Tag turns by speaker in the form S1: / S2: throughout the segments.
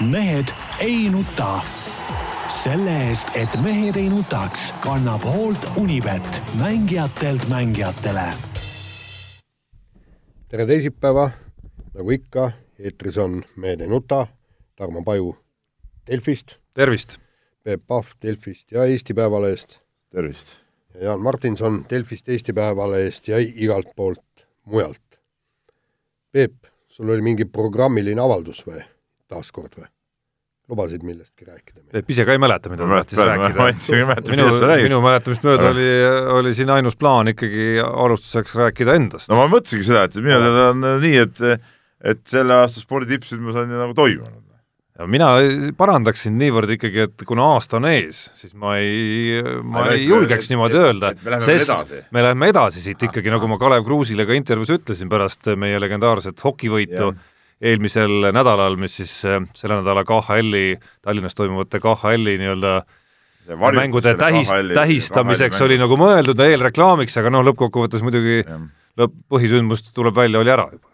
S1: mehed ei nuta. selle eest, et mehed ei nutaks, kannab hoolt Unibet, mängijatelt mängijatele.
S2: tere teisipäeva, nagu ikka, eetris on Mehed ei nuta, Tarmo Paju Delfist,
S3: tervist!
S2: Peep Pahv Delfist ja Eesti Päevalehest
S4: tervist!
S2: ja Jaan Martinson Delfist, Eesti Päevalehest ja igalt poolt mujalt. Peep, sul oli mingi programmiline avaldus või, taaskord või? lubasid millestki rääkida?
S3: Peep ise ka ei mäleta, mida ta tahtis rääkida. minu, minu mäletamist mööda oli, oli siin ainus plaan ikkagi alustuseks rääkida endast.
S4: no ma mõtlesingi seda, et minu teada on nii, et et selle aasta spordi tippsündmus on ju nagu toimunud.
S3: ja mina parandaksin niivõrd ikkagi, et kuna aasta on ees, siis ma ei, ma ei julgeks niimoodi öelda,
S4: et me läheme
S3: sest
S4: edasi.
S3: me läheme edasi siit ikkagi, nagu ma Kalev Kruusile ka intervjuus ütlesin pärast meie legendaarset hokivõitu
S4: Jah.
S3: Eelmisel nädalal, mis siis äh, selle nädala KHL-i, Tallinnas toimuvate KHL-i nii-öelda mängude tähist, tähistamiseks oli nagu mõeldud eelreklaamiks, aga noh, lõppkokkuvõttes muidugi lõpp, põhisündmus tuleb välja, oli ära juba.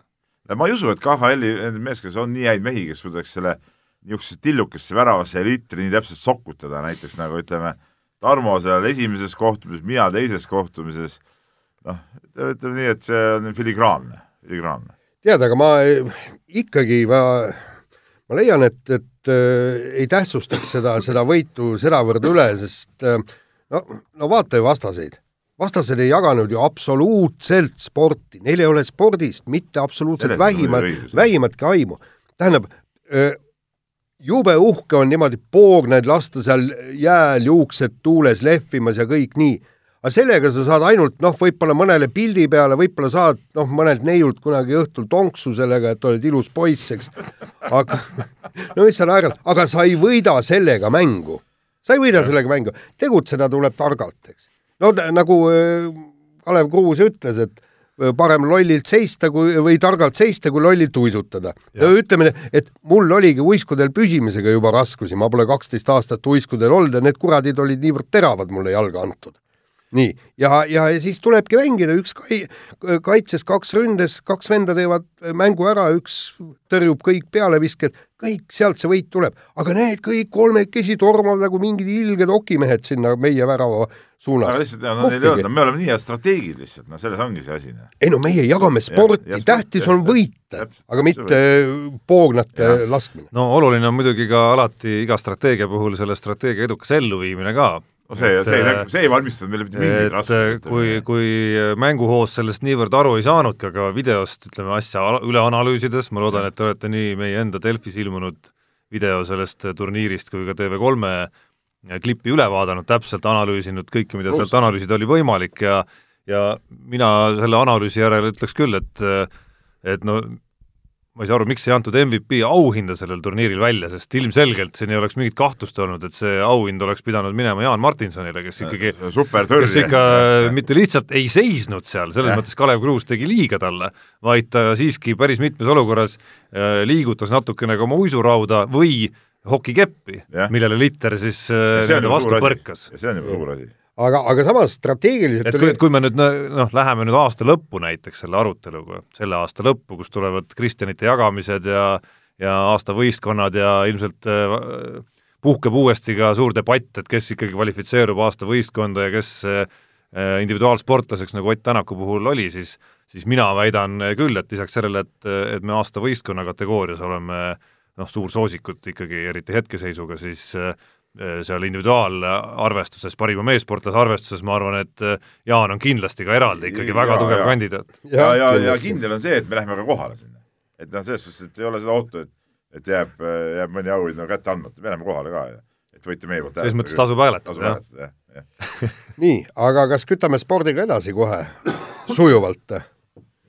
S4: ma ei usu, et KHL-i nendes meeskondades on nii häid mehi, kes suudaks selle niisugusesse tillukesse väravasse liitri nii täpselt sokutada, näiteks nagu ütleme, Tarmo seal esimeses kohtumises, mina teises kohtumises, noh, ütleme nii, et see on filigraanne, filigraanne.
S2: Tead, aga ma ikkagi, ma, ma leian, et, et äh, ei tähtsustaks seda, seda võitu sedavõrd üle, sest äh, no, no vaata ju vastaseid. vastased ei jaganud ju absoluutselt sporti, neil ei ole spordist mitte absoluutselt vähimat vähimatki aimu. tähendab, jube uhke on niimoodi poogned lasta seal jääl juuksed tuules lehvimas ja kõik nii aga sellega sa saad ainult noh, võib-olla mõnele pildi peale, võib-olla saad noh, mõnelt neiult kunagi õhtul tonksu sellega, et oled ilus poiss, eks. aga no mis sa naerad, aga sa ei võida sellega mängu. sa ei võida sellega mängu, tegutseda tuleb targalt, eks. no nagu äh, Kalev Kruus ütles, et äh, parem lollilt seista kui, või targalt seista, kui lollilt uisutada. no ütleme, et mul oligi uiskudel püsimisega juba raskusi, ma pole kaksteist aastat uiskudel olnud ja need kuradid olid niivõrd teravad mulle jalga antud nii, ja, ja, ja siis tulebki mängida, üks kai, kaitses, kaks ründes, kaks venda teevad mängu ära, üks tõrjub kõik pealevisked, kõik, sealt see võit tuleb. aga need kõik kolmekesi tormavad nagu mingid ilged okimehed sinna meie värava suunas.
S4: aga lihtsalt, no neil ei olnud, me oleme nii head strateegid lihtsalt, no selles ongi see asi. noh.
S2: ei no meie jagame sporti,
S4: ja sport-
S2: tähtis
S4: jah,
S2: on võita, aga mitte
S4: absoluutselt.
S2: poognate
S4: Jah.
S2: laskmine.
S3: no oluline on muidugi ka alati iga strateegia puhul selle strateegia edukas elluviimine ka.
S4: No see, see ei, see ei valmistanud meile mitte mingeid
S3: et
S4: raskusi.
S3: kui, kui mänguhoos sellest niivõrd aru ei saanudki, aga videost ütleme asja üle analüüsides, ma loodan, et te olete nii meie enda Delfis ilmunud video sellest turniirist kui ka TV3 klippi üle vaadanud, täpselt analüüsinud kõike, mida sealt analüüsida oli võimalik ja ja mina selle analüüsi järel ütleks küll, et et no ma ei saa aru, miks ei antud MVP auhinda sellel turniiril välja, sest ilmselgelt siin ei oleks mingit kahtlust olnud, et see auhind oleks pidanud minema Jaan Martinsonile, kes ikkagi
S4: super
S3: kes ikka mitte lihtsalt ei seisnud seal, selles mõttes Kalev Kruus tegi liiga talle, vaid ta siiski päris mitmes olukorras äh, liigutas natukene ka oma uisurauda või hokikeppi, millele Litter siis äh, vastu põrkas.
S4: see on juba suur asi.
S2: Aga, aga samas strateegiliselt
S3: et kui, et kui me nüüd noh, läheme nüüd aasta lõppu näiteks selle aruteluga, selle aasta lõppu, kus tulevad Kristjanite jagamised ja ja aasta võistkonnad ja ilmselt äh, puhkeb uuesti ka suur debatt, et kes ikkagi kvalifitseerub aasta võistkonda ja kes äh, individuaalsportlaseks, nagu Ott Tänaku puhul oli, siis siis mina väidan küll, et lisaks sellele, et, et me aasta võistkonna kategoorias oleme noh, suursoosikud ikkagi, eriti hetkeseisuga, siis äh, seal individuaalarvestuses, parima meessportlase arvestuses, ma arvan, et äh, Jaan on kindlasti ka eraldi ikkagi väga
S4: Ja,
S3: tugev
S4: ja.
S3: kandidaat.
S4: ja, ja, ja kindel on see, et me läheme ka kohale sinna. et noh, selles suhtes, et ei ole seda ohtu, et, et jääb, jääb mõni auhind no kätte andmata, me läheme kohale ka ja et võite meie poolt
S3: selles mõttes tasub hääletada, jah.
S4: hääletada, jah, jah.
S2: nii, aga kas kütame spordiga edasi kohe sujuvalt?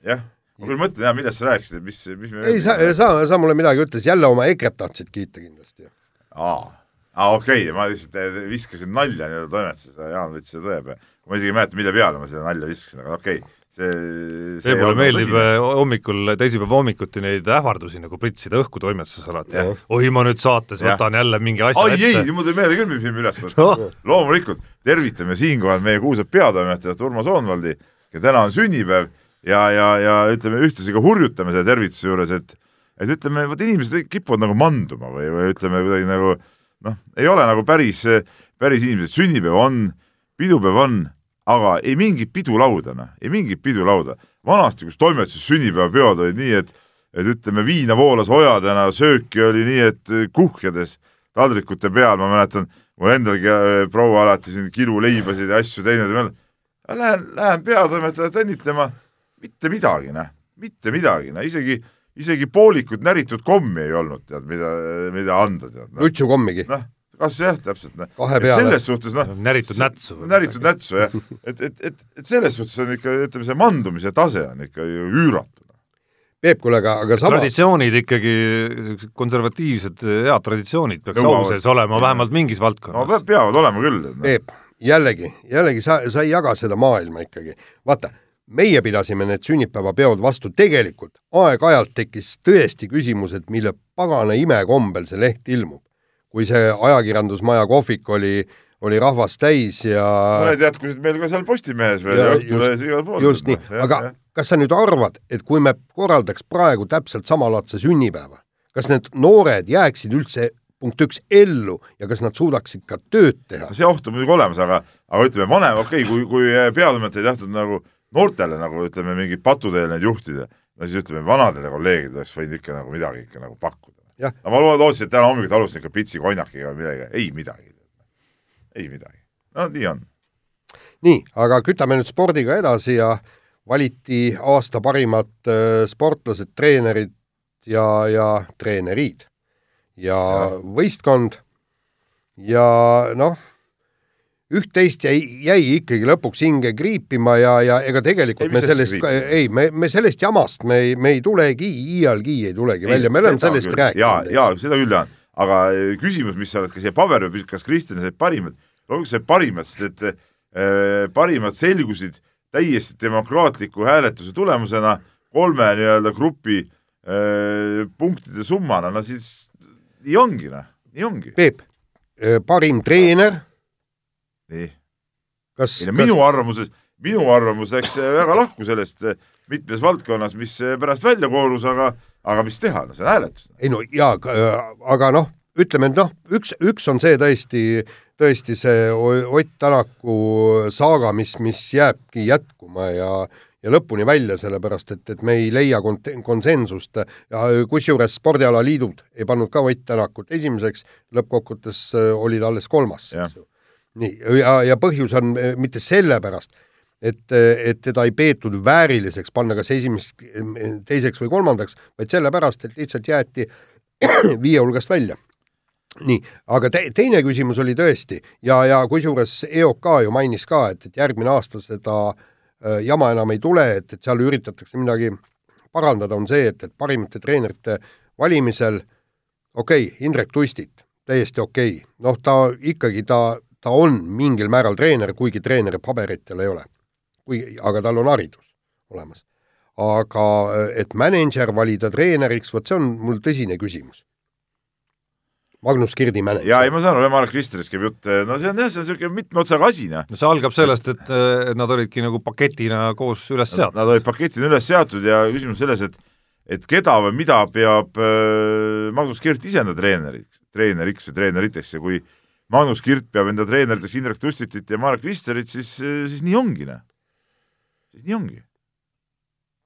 S4: jah, ma küll mõtlen jah, millest sa rääkisid, et mis, mis me
S2: ei, sa, sa, sa mulle midagi ütles, jälle oma EKRE-t tahtsid kiita kindlasti.
S4: aa, aa okei okay., ma lihtsalt eh, viskasin nalja nii-öelda toimetuses ja Jaan võttis selle tõe peale. ma isegi ei mäleta, mille peale ma seda nalja viskasin, aga okei okay., see, see
S3: see
S4: ei
S3: mulle
S4: olnud
S3: meeldib äh, hommikul, teisipäeva hommikuti neid ähvardusi nagu pritsida õhku toimetuses alati oi, ma nüüd saates
S4: Jah.
S3: võtan jälle mingi asja
S4: ai ei,
S3: ette.
S4: mul tuli meelde küll, mis me üles
S3: Noh.
S4: võtame. loomulikult tervitame siinkohal meie kuulsat peatoimetajat Urmas Oonvaldi, kel täna on sünnipäev ja, ja, ja ütleme ühtlasi ka hurjutame selle tervituse juures, et et ütleme, vot inimesed kipuvad nagu manduma või, või ütleme kuidagi nagu noh, ei ole nagu päris, päris inimesed, sünnipäev on, pidupäev on, aga ei mingit pidulauda, noh, ei mingit pidulauda. vanasti, kus toimetuses sünnipäevapeod olid nii, et et ütleme, viina voolas ojadena, sööki oli nii, et kuhjades taldrikute peal, ma mäletan, mul endalgi äh, proua alati siin kiluleibasid ja asju teinud lähen, lähen peatoimetajat õnnitlema, mitte midagi, noh, mitte midagi, no isegi, isegi poolikut näritud kommi ei olnud, tead, mida, mida anda, tead no..
S2: nutsukommigi?
S4: noh, kas jah, täpselt, noh.
S2: selles
S4: suhtes, noh.
S3: näritud nätsu.
S4: näritud nätsu, jah. et, et, et, et selles suhtes on ikka, ütleme, see mandumise tase on ikka ju üüratu
S2: Peep, kuule, aga, aga sama
S3: traditsioonid ikkagi, niisugused konservatiivsed head traditsioonid peaks au sees olema, vähemalt mingis valdkonnas.
S4: no peavad olema küll.
S2: Peep, jällegi, jällegi sa, sa ei jaga seda maailma ikkagi. vaata, meie pidasime need sünnipäevapeod vastu, tegelikult aeg-ajalt tekkis tõesti küsimus, et mille pagana imekombel see leht ilmub. kui see ajakirjandusmaja kohvik oli oli rahvast täis ja
S4: mõned jätkusid meil ka seal Postimehes veel ja, Õhtulehes igal pool.
S2: just nii, aga ja. kas sa nüüd arvad, et kui me korraldaks praegu täpselt samalaadse sünnipäeva, kas need noored jääksid üldse punkt üks ellu ja kas nad suudaksid ka tööd teha?
S4: see oht on muidugi olemas, aga, aga ütleme, vanem, okei okay,, kui, kui peatoimetajad ei tahtnud nagu noortele nagu ütleme, mingit patuteel neid juhtida, no siis ütleme, vanadele kolleegidele oleks võinud ikka nagu midagi ikka nagu pakkuda. aga ma lootsin, et täna hommikul alustasin ikka pitsi konjakiga või midagi, ei midagi ei midagi. no nii on.
S2: nii, aga kütame nüüd spordiga edasi ja valiti aasta parimad äh, sportlased, treenerid ja, ja treenerid ja, ja. võistkond ja noh, üht-teist jäi, jäi ikkagi lõpuks hinge kriipima ja, ja ega tegelikult ei, me sellest, ei, me, me sellest jamast me ei, me ei tulegi, iialgi ei tulegi ei, välja, me oleme sellest küll. rääkinud.
S4: jaa, jaa, seda küll, Jaan aga äh, küsimus, mis sa oled ka siia paberile pannud, kas Kristjan sai parimad, loomulikult sai parimad, sest et äh, parimad selgusid täiesti demokraatliku hääletuse tulemusena kolme nii-öelda grupi äh, punktide summana, no siis nii ongi, noh, nii ongi.
S2: Peep, parim treener.
S4: Nii. kas, kas... minu arvamuses, minu arvamus läks äh, väga lahku sellest äh, mitmes valdkonnas, mis pärast välja koorus, aga aga mis teha, no see on hääletus.
S2: ei no jaa, aga noh, ütleme, noh, üks, üks on see tõesti, tõesti see Ott Tänaku saaga, mis, mis jääbki jätkuma ja ja lõpuni välja, sellepärast et, et me ei leia kont-, konsensust ja kusjuures spordialaliidud ei pannud ka Ott Tänakut esimeseks, lõppkokkuvõttes oli ta alles kolmas, eks ju. Nii, ja, ja põhjus on mitte sellepärast, et, et teda ei peetud vääriliseks panna kas esimeseks, teiseks või kolmandaks, vaid sellepärast, et lihtsalt jäeti viie hulgast välja. nii, aga te, teine küsimus oli tõesti ja, ja kusjuures EOK ju mainis ka, et, et järgmine aasta seda äh, jama enam ei tule, et, et seal üritatakse midagi parandada, on see, et, et parimate treenerite valimisel okei okay,, Indrek Tustit, täiesti okei okay., noh, ta ikkagi, ta, ta on mingil määral treener, kuigi treeneri paberit tal ei ole kui, aga tal on haridus olemas. aga et mänedžer valida treeneriks, vot see on mul tõsine küsimus. Magnus Kirdi mänedžer.
S4: jaa, ei ma saan aru, Marek Kristerist käib jutt, no see on jah, see on niisugune mitme otsaga asi, noh.
S3: no see algab sellest, et, et nad olidki nagu paketina koos üles seatud.
S4: Nad olid paketina üles seatud ja küsimus selles, et et keda või mida peab äh, Magnus Kirt ise enda treeneriks, treeneriks ja treeneriteks ja kui Magnus Kirt peab enda treeneriteks Indrek Tustitit ja Marek Kristerit, siis, siis nii ongi, noh siis nii ongi.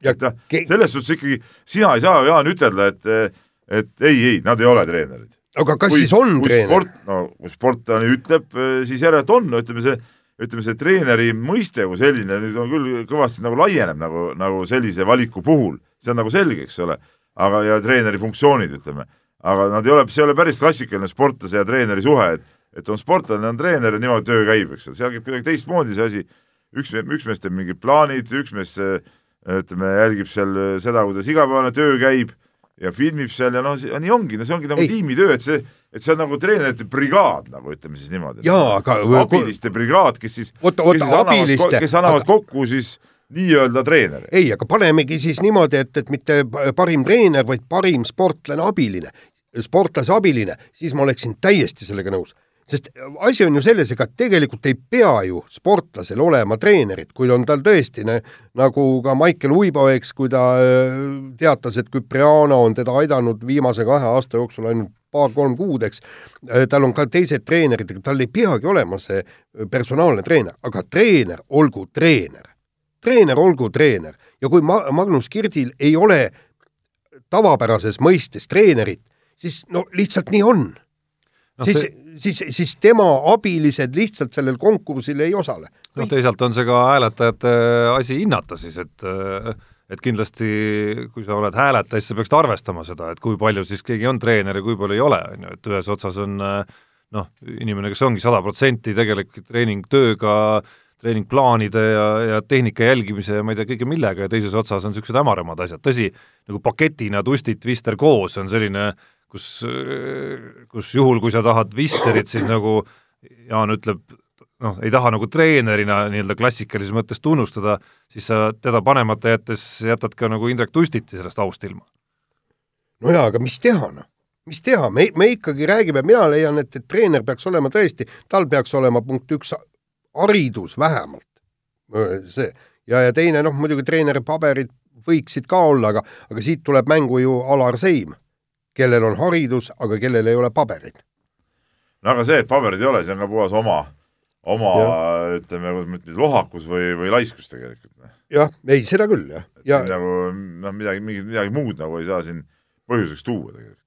S4: et noh, selles suhtes ikkagi sina ei saa, Jaan, ütelda, et, et ei, ei, nad ei ole treenerid.
S2: aga kas kui, siis on treener?
S4: no kui sportlane ütleb, siis järelikult on, no ütleme see, ütleme see treeneri mõiste kui selline nüüd on küll kõvasti nagu laieneb nagu, nagu sellise valiku puhul, see on nagu selge, eks ole, aga, ja treeneri funktsioonid, ütleme, aga nad ei ole, see ei ole päris klassikaline sportlase ja treeneri suhe, et et on sportlane, on treener ja niimoodi töö käib, eks ole, seal käib kuidagi teistmoodi see asi üks, üks mees teeb mingid plaanid, üks mees ütleme, jälgib seal seda, kuidas igapäevane töö käib ja filmib seal ja noh, nii ongi, no see ongi nagu Ei. tiimitöö, et see, et see on nagu treenerite brigaad, nagu ütleme siis niimoodi.
S2: jaa, aga
S4: abiliste brigaad, kes siis,
S2: kes, siis
S4: annavad, kes annavad aga... kokku siis nii-öelda treeneri.
S2: ei, aga panemegi siis niimoodi, et, et mitte parim treener, vaid parim sportlane abiline, sportlase abiline, siis ma oleksin täiesti sellega nõus sest asi on ju selles, ega tegelikult ei pea ju sportlasel olema treenerit, kui on tal tõesti ne, nagu ka Maicel Uibo, eks, kui ta äh, teatas, et Küpriano on teda aidanud viimase kahe aasta jooksul ainult paar-kolm kuud, eks, äh, tal on ka teised treenerid, tal ei peagi olema see personaalne treener, aga treener olgu treener. treener olgu treener ja kui Ma-, Magnus Kirdil ei ole tavapärases mõistes treenerit, siis no lihtsalt nii on no,. siis see siis, siis tema abilised lihtsalt sellel konkursil ei osale.
S3: noh, teisalt on see ka hääletajate asi hinnata siis, et et kindlasti kui sa oled hääletaja, siis sa peaksid arvestama seda, et kui palju siis keegi on treener ja kui palju ei ole, on ju, et ühes otsas on noh, inimene, kes ongi sada protsenti tegelikult treeningtööga, treeningplaanide ja, ja tehnika jälgimise ja ma ei tea, kõige millega ja teises otsas on niisugused hämaramad asjad, tõsi, nagu paketina Tustit, Vister koos on selline äh, kus, kus juhul, kui sa tahad Visterit, siis nagu Jaan ütleb, noh, ei taha nagu treenerina nii-öelda klassikalises mõttes tunnustada, siis sa teda panemata jättes jätad ka nagu Indrek Tustiti sellest aust ilma.
S2: no jaa, aga mis teha, noh? mis teha, me, me ikkagi räägime, mina leian, et, et treener peaks olema tõesti, tal peaks olema punkt üks, haridus vähemalt. see, ja, ja teine, noh, muidugi treeneri paberid võiksid ka olla, aga, aga siit tuleb mängu ju Alar Seim kellel on haridus, aga kellel ei ole paberit.
S4: no aga see, et paberit ei ole, see on ka puhas oma, oma ütleme, kuidas ma ütlen, lohakus või, või laiskus tegelikult.
S2: Noh. jah, ei, seda küll, jah.
S4: ja nagu noh, midagi, mingit, midagi muud nagu ei saa siin põhjuseks tuua tegelikult.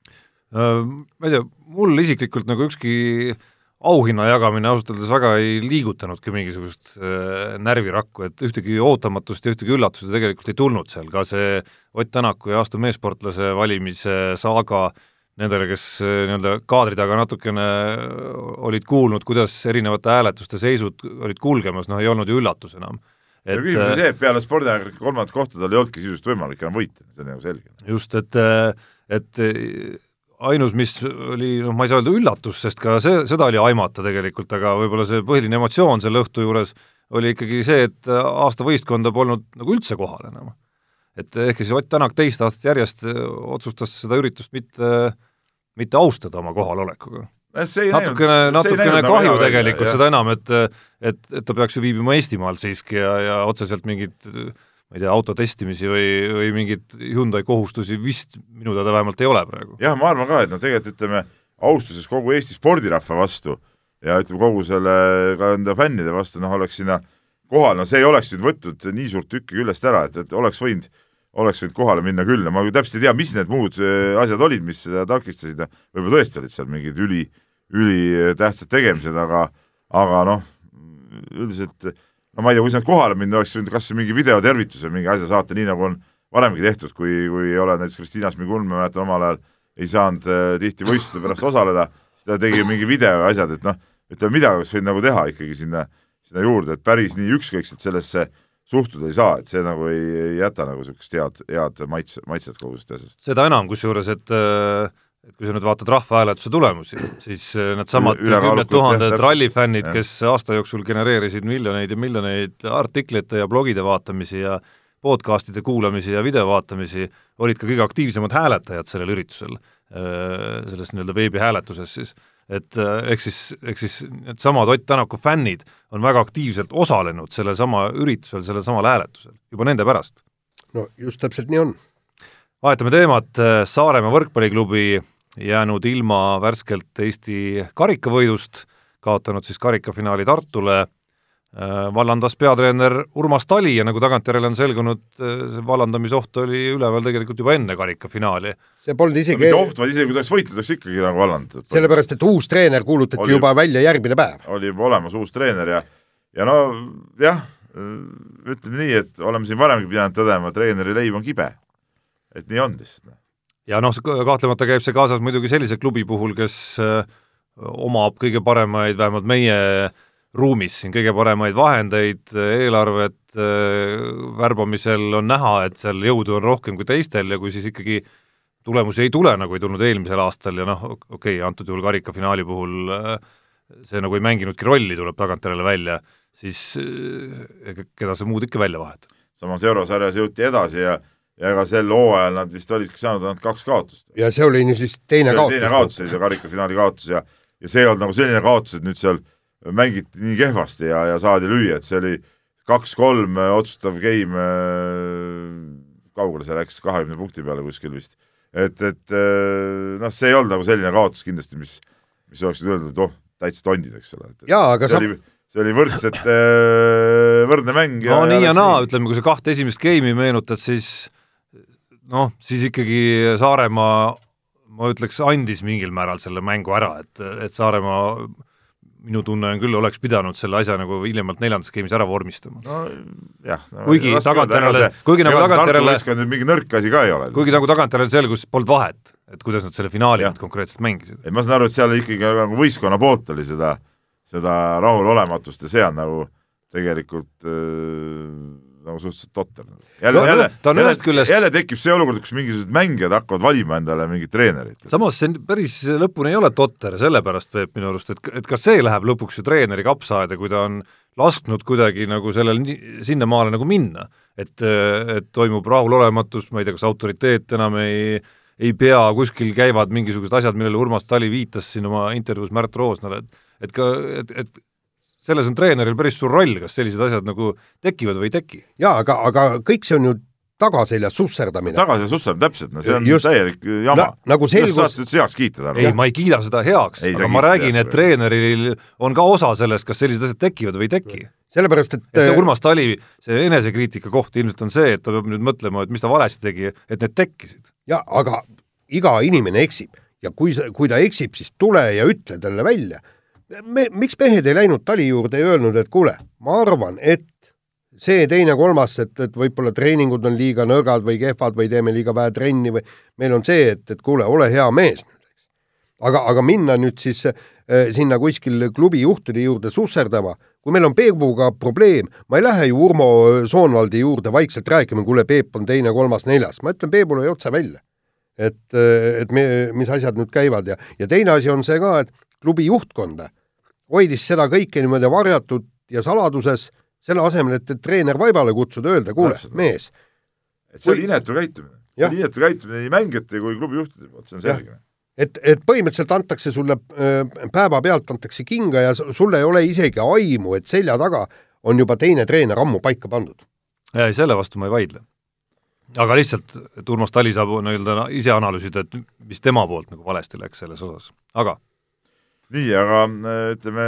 S3: Äh, ma ei tea, mul isiklikult nagu ükski äh, auhinna jagamine ausalt öeldes väga ei liigutanudki mingisugust äh, närvirakku, et ühtegi ootamatust ja ühtegi üllatust tegelikult ei tulnud seal, ka see Ott Tänaku ja aasta meessportlase valimise saaga nendele, kes äh, nii-öelda kaadri taga natukene olid kuulnud, kuidas erinevate hääletuste seisud olid kulgemas, noh ei olnud ju üllatus enam.
S4: et ja küsimus on äh, see, et peale spordiajakirjanike kolmandat kohta tal ei olnudki sisuliselt võimalik enam võita, see on nagu selge.
S3: just, et, et ainus, mis oli, noh, ma ei saa öelda üllatus, sest ka see, seda oli aimata tegelikult, aga võib-olla see põhiline emotsioon selle õhtu juures oli ikkagi see, et aasta võistkonda polnud nagu üldse kohal enam. et ehkki siis Ott Tänak teist aastat järjest otsustas seda üritust mitte, mitte austada oma kohalolekuga. natukene, natukene kahju tegelikult, seda enam, et et, et ta peaks ju viibima Eestimaal siiski ja, ja otseselt mingit ma ei tea, auto testimisi või, või mingeid Hyundai kohustusi vist minu teada vähemalt ei ole praegu.
S4: jah, ma arvan ka, et noh, tegelikult ütleme, austuses kogu Eesti spordirahva vastu ja ütleme, kogu selle ka enda fännide vastu, noh, oleks sinna kohal, no see ei oleks nüüd võtnud nii suurt tükki küljest ära, et, et oleks võinud, oleks võinud kohale minna küll, no ma ju täpselt ei tea, mis need muud äh, asjad olid, mis seda takistasid, võib-olla tõesti olid seal mingid üli, ülitähtsad tegemised, aga aga noh, üldiselt no ma ei tea, kui sa kohale minna, oleks võinud kas mingi videotervituse mingi asja saata, nii nagu on varemgi tehtud, kui, kui ei ole näiteks Kristiina Smigul, ma mäletan omal ajal ei saanud äh, tihti võistluste pärast osaleda, siis ta tegi mingi video asjad, et noh, ütleme midagi oleks võinud nagu teha ikkagi sinna, sinna juurde, et päris nii ükskõikselt sellesse suhtuda ei saa, et see nagu ei, ei jäta nagu niisugust head, head maitse, maitset kogu sellest asjast.
S3: seda enam, kusjuures, et äh et kui sa nüüd vaatad rahvahääletuse tulemusi, siis äh, needsamad kümned tuhanded rallifännid, kes aasta jooksul genereerisid miljoneid ja miljoneid artiklite ja blogide vaatamisi ja podcastide kuulamisi ja video vaatamisi, olid ka kõige aktiivsemad hääletajad sellel üritusel, äh, selles nii-öelda veebihääletuses siis. et äh, ehk siis, ehk siis needsamad Ott Tänaku fännid on väga aktiivselt osalenud sellesama üritusel, sellel samal hääletusel, juba nende pärast.
S2: no just täpselt nii on
S3: vahetame teemat, Saaremaa võrkpalliklubi jäänud ilma värskelt Eesti karikavõidust, kaotanud siis karikafinaali Tartule, äh, vallandas peatreener Urmas Tali ja nagu tagantjärele on selgunud, äh, see vallandamisoht oli üleval tegelikult juba enne karikafinaali.
S2: see polnud isegi
S4: mitte oht, vaid isegi kui ta oleks võitnud, oleks ikkagi nagu vallandatud.
S2: sellepärast, et uus treener kuulutati oli, juba välja järgmine päev.
S4: oli juba olemas uus treener ja, ja no jah, ütleme nii, et oleme siin varemgi pidanud tõdema, treeneri leib on kibe et nii on lihtsalt. Noh.
S3: ja noh, kahtlemata käib see kaasas muidugi sellise klubi puhul, kes äh, omab kõige paremaid, vähemalt meie ruumis siin kõige paremaid vahendeid, eelarvet, äh, värbamisel on näha, et seal jõudu on rohkem kui teistel ja kui siis ikkagi tulemusi ei tule, nagu ei tulnud eelmisel aastal ja noh, okei okay,, antud juhul karikafinaali puhul äh, see nagu ei mänginudki rolli, tuleb tagantjärele välja, siis keda sa muud ikka välja vahetad.
S4: samas eurosarjas jõuti edasi ja ja ega sel hooajal nad vist olidki saanud ainult kaks kaotust.
S2: ja see oli nüüd siis teine kaotus.
S4: teine kaotus oli see karikafinaali kaotus ja ja see ei olnud nagu selline kaotus, et nüüd seal mängiti nii kehvasti ja, ja saadi lüüa, et see oli kaks-kolm otsustav game, kaugele see läks, kahekümne punkti peale kuskil vist. et, et noh, see ei olnud nagu selline kaotus kindlasti, mis, mis oleks öeldud, et oh, täitsa tondid, eks ole.
S2: jaa, aga
S4: see
S2: sa...
S4: oli, see oli võrdselt, võrdne mäng.
S3: no nii ja naa, ütleme, kui sa kahte esimest game'i meenutad, siis noh, siis ikkagi Saaremaa ma ütleks, andis mingil määral selle mängu ära, et, et Saaremaa minu tunne on küll, oleks pidanud selle asja nagu hiljemalt neljandas game'is ära vormistama.
S4: no no,.
S3: kuigi tagantjärele, kuigi nagu tagantjärele
S4: mingi nõrk asi ka ei ole.
S3: kuigi nagu tagantjärele selgus, polnud vahet, et kuidas nad selle finaali nüüd konkreetselt mängisid.
S4: et ma saan aru, et seal ikkagi nagu võistkonna poolt oli seda, seda rahulolematust ja see on nagu tegelikult äh, nagu suhteliselt totter. jälle no,, jälle, jälle, küljest... jälle tekib see olukord, kus mingisugused mängijad hakkavad valima endale mingit treenerit.
S3: samas see päris lõpuni ei ole totter, sellepärast Peep minu arust, et, et kas see läheb lõpuks ju treeneri kapsaaeda, kui ta on lasknud kuidagi nagu sellel sinnamaale nagu minna, et, et toimub rahulolematus, ma ei tea, kas autoriteet enam ei ei pea, kuskil käivad mingisugused asjad, millele Urmas Tali viitas siin oma intervjuus Märt Roosnale, et et ka, et, et selles on treeneril päris suur roll, kas sellised asjad nagu tekivad või ei teki.
S2: jaa, aga, aga kõik see on ju tagaselja susserdamine.
S4: tagaselja susserdamine, täpselt, no see on Just, täielik jama
S2: na,. nagu selgus.
S4: saad üldse heaks kiita
S3: ei, ma ei kiida seda heaks, aga ma räägin, et treeneril on ka osa sellest, kas sellised asjad tekivad või ei teki.
S2: sellepärast, et
S3: et Urmas Tali, see enesekriitika koht ilmselt on see, et ta peab nüüd mõtlema, et mis ta valesti tegi, et need tekkisid.
S2: jaa, aga iga inimene eksib ja kui sa, kui ta eksib, siis tule ja ütle talle välja me, miks mehed ei läinud Tali juurde ja öelnud, et kuule, ma arvan, et see, teine, kolmas, et, et võib-olla treeningud on liiga nõrgad või kehvad või teeme liiga vähe trenni või meil on see, et, et kuule, ole hea mees. aga, aga minna nüüd siis äh, sinna kuskil klubi juhtide juurde susserdama, kui meil on Peebuga probleem, ma ei lähe ju Urmo Soonvaldi juurde vaikselt rääkima, kuule, Peep on teine, kolmas, neljas, ma ütlen Peebule otse välja. et, et me, mis asjad nüüd käivad ja, ja teine asi on see ka, et klubi juhtkonda hoidis seda kõike niimoodi varjatud ja saladuses, selle asemel, et, et treener vaibale kutsuda, öelda, kuule, mees.
S4: et see on inetu käitumine. inetu käitumine nii mängijate kui klubi juhtide poolt, see on selge.
S2: et, et põhimõtteliselt antakse sulle päevapealt antakse kinga ja sul ei ole isegi aimu, et selja taga on juba teine treener ammu paika pandud.
S3: ei, selle vastu ma ei vaidle. aga lihtsalt, et Urmas Tali saab nii-öelda ise analüüsida, et mis tema poolt nagu valesti läks selles osas, aga
S4: nii, aga äh, ütleme,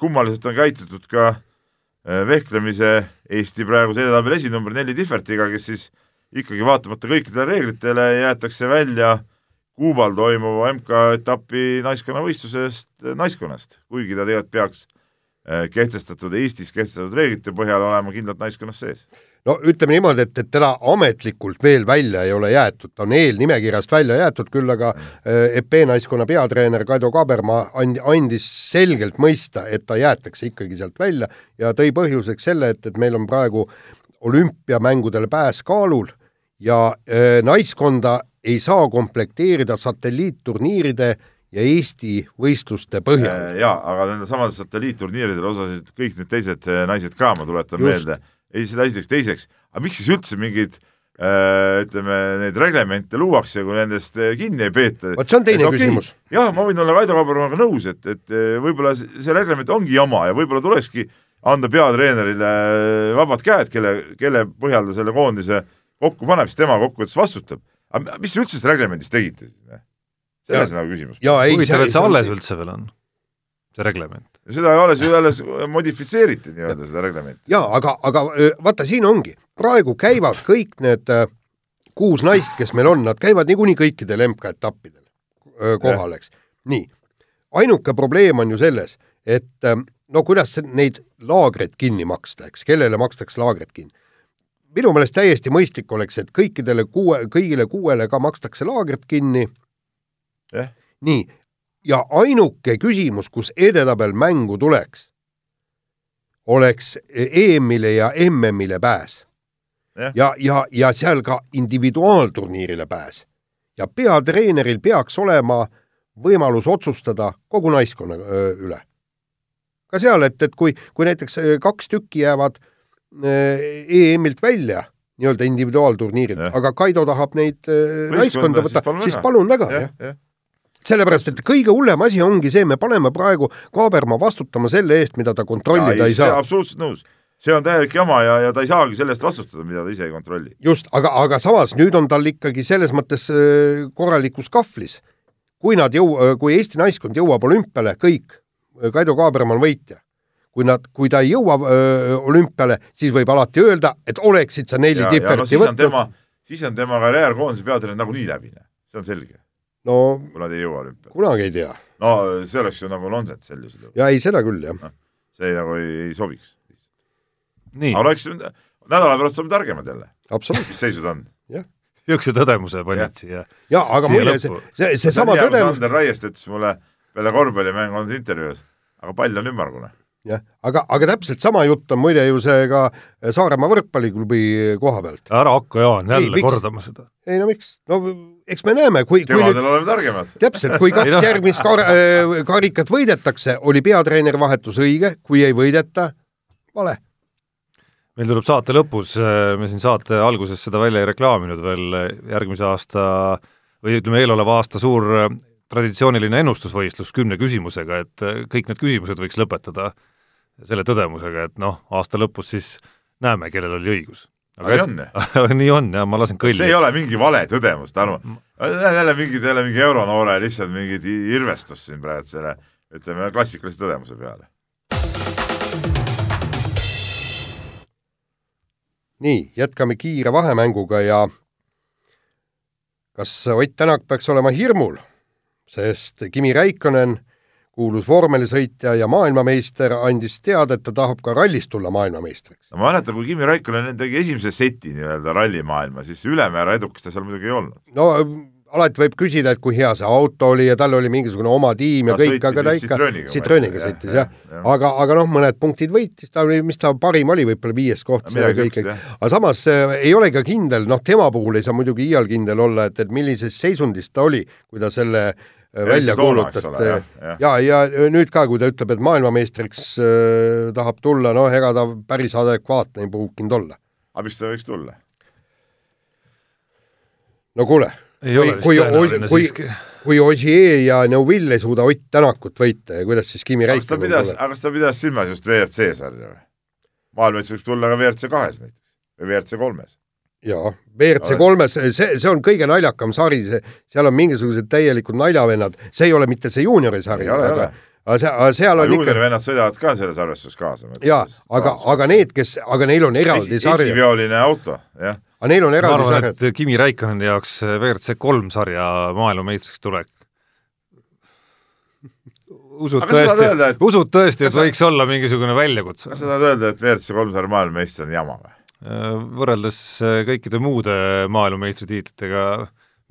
S4: kummaliselt on käitutud ka äh, vehklemise Eesti praeguse edetabeli esinumber Nelli Tihvertiga, kes siis ikkagi vaatamata kõikidele reeglitele jäetakse välja Kuubal toimuva MK-etapi naiskonnavõistlusest äh, naiskonnast, kuigi ta tegelikult peaks kehtestatud, Eestis kehtestatud reeglite põhjal olema kindlalt naiskonnas sees.
S2: No ütleme niimoodi, et, et teda ametlikult veel välja ei ole jäetud, ta on eelnimekirjast välja jäetud, küll aga äh, EP naiskonna peatreener Kaido Kabermaa and, andis selgelt mõista, et ta jäetakse ikkagi sealt välja ja tõi põhjuseks selle, et, et meil on praegu olümpiamängudele pääs kaalul ja äh, naiskonda ei saa komplekteerida satelliitturniiride ja Eesti võistluste põhjal.
S4: Äh, jaa, aga nende samade satelliitturniiridel osalesid kõik need teised äh, naised ka, ma tuletan Just. meelde ei, seda esiteks, teiseks, aga miks siis üldse mingeid äh, ütleme, neid reglemente luuakse, kui nendest kinni ei peeta.
S2: vot see on teine et, okay, küsimus.
S4: jah, ma võin olla Kaido Kabermaga nõus, et, et võib-olla see reglement ongi jama ja võib-olla tulekski anda peatreenerile vabad käed, kelle, kelle põhjal ta selle koondise kokku paneb, siis tema kokkuvõttes vastutab. aga mis te üldse sellest reglemendist tegite siis? Selles on nagu küsimus.
S3: huvitav, et see alles üldse veel on, see reglement
S4: seda alles ju alles modifitseeriti nii-öelda, seda reglementi.
S2: jaa, aga, aga vaata, siin ongi, praegu käivad kõik need äh, kuus naist, kes meil on, nad käivad niikuinii kõikidel MK-etappidel kohal, eks. nii, ainuke probleem on ju selles, et no kuidas neid laagreid kinni maksta, eks, kellele makstakse laagreid kinni? minu meelest täiesti mõistlik oleks, et kõikidele kuue, kõigile kuuele ka makstakse laagrit kinni
S4: eh?.
S2: nii, ja ainuke küsimus, kus edetabel mängu tuleks, oleks EM-ile ja MM-ile pääs. ja, ja, ja, ja seal ka individuaalturniirile pääs. ja peatreeneril peaks olema võimalus otsustada kogu naiskonna üle. ka seal, et, et kui, kui näiteks kaks tükki jäävad EM-ilt välja, nii-öelda individuaalturniirilt, aga Kaido tahab neid naiskonda võtta, siis palun väga, jah ja. Ja sellepärast, et kõige hullem asi ongi see, me paneme praegu Kaaberma vastutama selle eest, mida ta kontrollida ei saa.
S4: absoluutselt nõus. see on täielik jama ja, ja ta ei saagi selle eest vastutada, mida ta ise ei kontrolli.
S2: just, aga, aga samas nüüd on tal ikkagi selles mõttes äh, korralikus kahvlis. kui nad jõu-, kui Eesti naiskond jõuab olümpiale, kõik, Kaido Kaaberma on võitja. kui nad, kui ta ei jõua öö, olümpiale, siis võib alati öelda, et oleksid sa
S4: ja, ja no
S2: võtnud.
S4: tema, siis on tema karjäär koondise peatreener nagunii läbi, see on selge,
S2: no
S4: kui nad ei jõua olümpiale.
S2: kunagi ei tea.
S4: no see oleks ju nagu nonsense sellisel juhul,
S2: ja ei, seda küll jah.
S4: see nagu ei, ei sobiks. aga oleks, nädala pärast oleme targemad jälle,
S2: absoluutselt.
S4: mis seisud on.
S3: niisuguse tõdemuse panid siia.
S2: ja aga muide, see see, seesama tõdemus,
S4: Ander Raiest ütles mulle peale korvpallimängu olnud intervjuus, aga pall on ümmargune.
S2: jah, aga, aga täpselt sama jutt on muide ju see ka Saaremaa võrkpalliklubi koha pealt.
S3: ära hakka, Jaan,
S2: Ei,
S3: jälle
S2: miks?
S3: kordama seda.
S2: ei no miks, no eks me näeme, kui, kui
S4: kevadel oleme targemad.
S2: täpselt, kui
S3: Ei
S2: kaks
S3: noh.
S2: järgmist kar-, karikat võidetakse, oli peatreeneri vahetus õige, kui ei võideta, vale.
S3: meil tuleb saate lõpus, me siin saate alguses seda välja ei reklaaminud veel, järgmise aasta või ütleme, eeloleva aasta suur äh, traditsiooniline ennustusvõistlus kümne küsimusega, et äh, kõik need küsimused võiks lõpetada selle tõdemusega, et noh, aasta lõpus siis näeme, kellel oli õigus.
S4: Aga nii on,
S3: nii on jah, ma lasen kõlli.
S4: see ei ole mingi vale tõdemus, Tarmo. jälle mingid, jälle mingi euronoore lihtsalt mingit irvestust siin praegu selle, ütleme klassikalise tõdemuse peale.
S2: nii, jätkame kiire vahemänguga ja kas Ott Tänak peaks olema hirmul, sest Kimi Räikkönen, kuulus vormelisõitja ja maailmameister, andis teada, et ta tahab ka rallis tulla maailmameistriks.
S4: ma mäletan, kui Kimi Raikkonen tegi esimese seti nii-öelda rallimaailma, siis ülemäära edukas ta seal muidugi ei olnud.
S2: no alati võib küsida, et kui hea see auto oli ja tal oli mingisugune oma tiim ja
S4: Ta
S2: kõik, aga ta ikka
S4: Citroeniga,
S2: sõitis
S4: jah,
S2: jah. Aga, aga noh, mõned punktid võitis, ta oli, mis ta parim oli, võib-olla viies koht, see oli kõik aga samas äh, ei ole ka kindel, noh, tema puhul ei saa muidugi iial kindel olla, et, et millises seisundis ta oli, kui ta selle äh, välja kuulutas
S4: jah.
S2: ja, ja nüüd ka, kui ta ütleb, et maailmameistriks äh, tahab tulla, noh, ega ta päris adekvaatne ei pruukinud olla.
S4: aga mis ta võiks tulla?
S2: no kuule, kui,
S3: tõenäoline
S2: kui,
S3: siiski.
S2: kui Ogier ja Neuvill ei suuda Ott Tänakut võita ja kuidas siis Kimi Räikkönen
S4: pidas, aga kas ta pidas silmas just WRC sarja või? maailmameister võib tulla ka WRC kahes näiteks või WRC kolmes.
S2: jaa, WRC kolmes, see, see on kõige naljakam sari, see, seal on mingisugused täielikud naljavennad, see ei ole mitte see juuniori sari,
S4: Ei ole, ei
S2: aga aga see, aga seal on
S4: juuniori
S2: ikka
S4: vennad sõidavad ka selles arvestuses kaasa.
S2: jaa, aga, aga need, kes, aga neil on eraldi
S4: esi,
S2: sarjad,
S4: esiveoline auto, jah.
S2: aga neil on
S3: ma
S2: eraldi
S3: arvan,
S2: sarjad.
S3: et Kimi Raikkoneni jaoks WRC kolm sarja maailmameistriks tulek usud
S4: Aga
S3: tõesti
S4: et-
S3: usud tõesti, et
S4: kas sa-
S3: võiks olla mingisugune väljakutse
S4: kas sa tahad öelda, et WRC kolm sarja maailmameister on jama või?
S3: Võrreldes äh, kõikide muude maailmameistritiitlitega,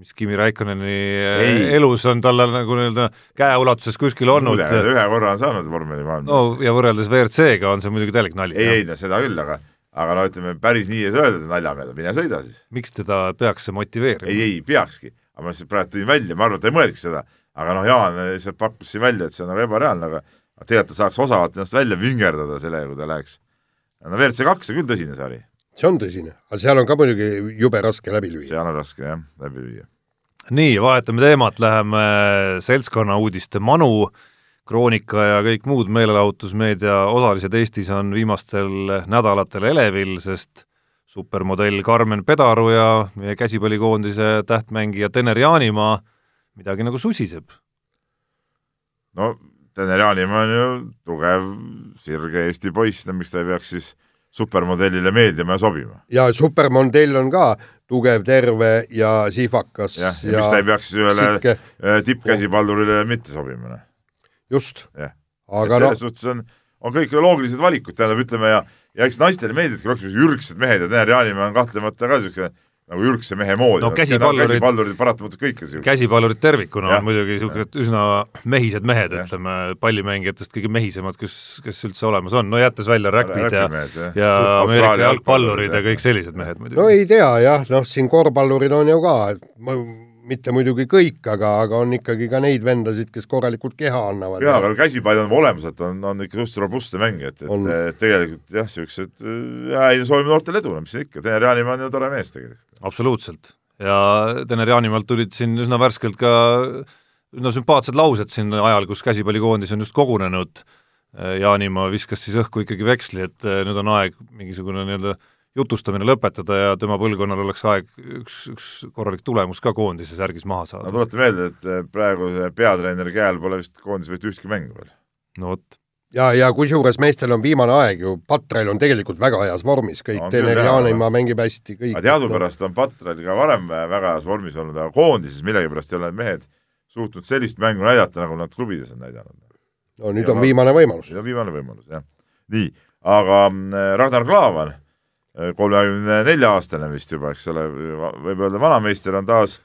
S3: mis Kimi Raikkoneni äh,
S4: Ei.
S3: elus on talle nagu nii-öelda käeulatuses kuskil olnud,
S4: ühe korra on saanud vormeli
S3: no
S4: maailmameistriks
S3: ja võrreldes WRC-ga on see muidugi täielik nali.
S4: ei, ei no seda küll, aga aga no ütleme, päris nii ei saa öelda, et naljameele, mine sõida siis.
S3: miks teda peaks see motiveerima?
S4: ei, ei peakski, aga ma lihtsalt praegu tõin välja, ma arvan, et ta ei mõelnudki seda, aga noh, Jaan lihtsalt pakkus siin välja, et see on nagu ebareaalne, aga aga tegelikult ta saaks osavalt ennast välja vingerdada sellega, kui ta läheks. no WRC kaks on küll tõsine sari,
S2: see on tõsine, aga seal on ka muidugi jube raske läbi lüüa.
S4: seal on raske jah, läbi lüüa.
S3: nii, vahetame teemat, läheme seltskonna uudiste manu, Kroonika ja kõik muud meelelahutusmeedia osalised Eestis on viimastel nädalatel elevil, sest supermodell Karmen Pedaru ja meie käsipallikoondise tähtmängija Tener Jaanimaa midagi nagu susiseb.
S4: no Tener Jaanimaa on ju tugev, sirge Eesti poiss, no miks ta ei peaks siis supermodellile meeldima ja sobima.
S2: ja supermodell on ka tugev, terve ja sihvakas
S4: jah, ja miks ta ei peaks siis ühele äh, tippkäsipallurile mitte sobima, noh.
S2: just.
S4: Jah.
S2: aga
S4: selles
S2: noh,
S4: suhtes on, on kõik loogilised valikud, tähendab, ütleme ja ja eks naistele meeldivadki rohkem sellised ürgsed mehed ja Tener Jaanimaa on kahtlemata ka niisugune nagu ürgse mehe moodi
S3: No käsipallurid-
S4: käsipallurid paratamatult kõik on siuksed.
S3: käsipallurid tervikuna
S4: Jah.
S3: on muidugi niisugused üsna mehised mehed, ütleme pallimängijatest kõige mehisemad, kes, kes üldse olemas on, no jättes välja räpid ja
S4: jah.
S3: ja Ameerika jalgpallurid ja kõik sellised mehed
S2: no
S3: muidugi.
S2: ei tea jah, noh, siin korvpallurid on ju ka, mitte muidugi kõik, aga, aga on ikkagi ka neid vendasid, kes korralikult keha annavad.
S4: jaa, aga käsipall on olemuselt on, on ikka suhteliselt robustne mäng, et,
S2: On.
S4: et et tegelikult jah, siuksed, jaa, ei soovime noortele edu, mis siin ikka, Tener Jaanimaa on ju tore mees tegelikult.
S3: absoluutselt. ja Tener Jaanimaalt tulid siin üsna värskelt ka no sümpaatsed laused siin ajal, kus käsipallikoondis on just kogunenud, Jaanimaa viskas siis õhku ikkagi veksli, et nüüd on aeg mingisugune nii-öelda jutustamine lõpetada ja tema põlvkonnal oleks aeg üks, üks korralik tulemus ka koondise särgis maha saada.
S4: no tuleta meelde, et praegu peatreeneri käel pole vist koondis võitu ühtki mängu veel.
S3: no vot
S2: ja, ja kusjuures meestel on viimane aeg ju, Patrail on tegelikult väga heas vormis, kõik no,, Tener Jaanimaa mängib hästi, kõik.
S4: teadupärast on Patrail ka varem väga heas vormis olnud, aga koondises millegipärast ei ole need mehed suutnud sellist mängu näidata, nagu nad klubides on näidanud.
S2: no nüüd ja on viimane võimalus.
S4: nüüd on viimane võimalus, jah. nii, aga mm, Ragnar Klavan, kolmekümne nelja aastane vist juba, eks ole, võib öelda vanameister, on taas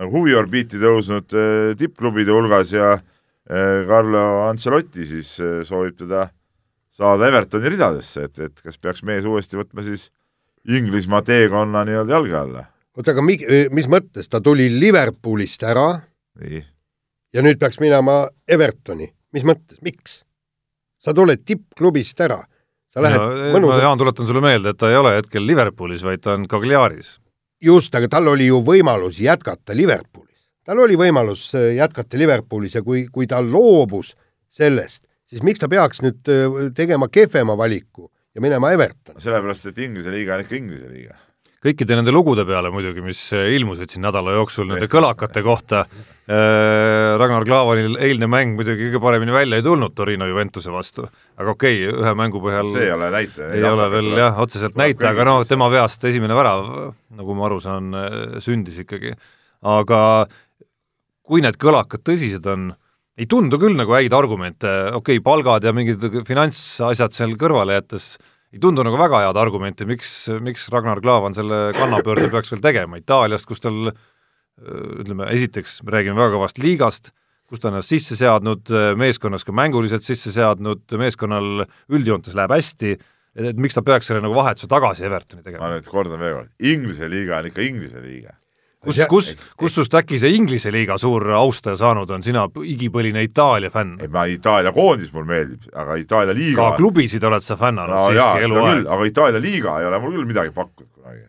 S4: nagu huviorbiiti tõusnud eh, tippklubide hulgas ja Äh, Carlo Ancelotti siis äh, soovib teda saada Evertoni ridadesse, et, et kas peaks mees uuesti võtma siis Inglismaa teekonna nii-öelda jalge alla.
S2: oota, aga mi-, mis mõttes, ta tuli Liverpoolist ära
S4: nii.
S2: ja nüüd peaks minema Evertoni, mis mõttes, miks? sa tuled tippklubist ära, sa lähed
S3: no, mõnus... ma Jaan, tuletan sulle meelde, et ta ei ole hetkel Liverpoolis, vaid ta on Cagliaris.
S2: just, aga tal oli ju võimalus jätkata Liverpoolis tal oli võimalus äh, jätkata Liverpoolis ja kui, kui ta loobus sellest, siis miks ta peaks nüüd äh, tegema kehvema valiku ja minema Evertoni?
S4: sellepärast, et Inglise liiga on ikka Inglise liiga.
S3: Kõikide nende lugude peale muidugi, mis äh, ilmusid siin nädala jooksul nende kõlakate kohta äh,, Ragnar Klavanil eilne mäng muidugi kõige paremini välja ei tulnud Torino Juventuse vastu, aga okei okay,, ühe mängu põhjal
S4: see ei ole näitaja.
S3: ei ole veel jah, otseselt näitaja, aga noh, tema veast esimene värav, nagu ma aru saan, sündis ikkagi. aga kui need kõlakad tõsised on, ei tundu küll nagu häid argumente, okei okay,, palgad ja mingid finantsasjad seal kõrvale jättes, ei tundu nagu väga head argumenti, miks, miks Ragnar Klavan selle kannapöörde peaks veel tegema, Itaaliast, kus tal ütleme, esiteks me räägime väga kõvast liigast, kus ta on ennast sisse seadnud, meeskonnas ka mänguliselt sisse seadnud, meeskonnal üldjoontes läheb hästi, et, et miks ta peaks selle nagu vahetuse tagasi Evertoni tegema?
S4: ma nüüd kordan veel kord, Inglise liiga on ikka Inglise liiga
S3: kus, kus, kus sust äkki see Inglise liiga suur austaja saanud on, sina igipõline Itaalia fänn?
S4: ei, ma Itaalia koondis mulle meeldib, aga Itaalia liiga
S3: ka klubisid oled sa fännanud
S4: no, siiski eluaeg. aga Itaalia liiga ei ole mul küll midagi pakkunud kunagi.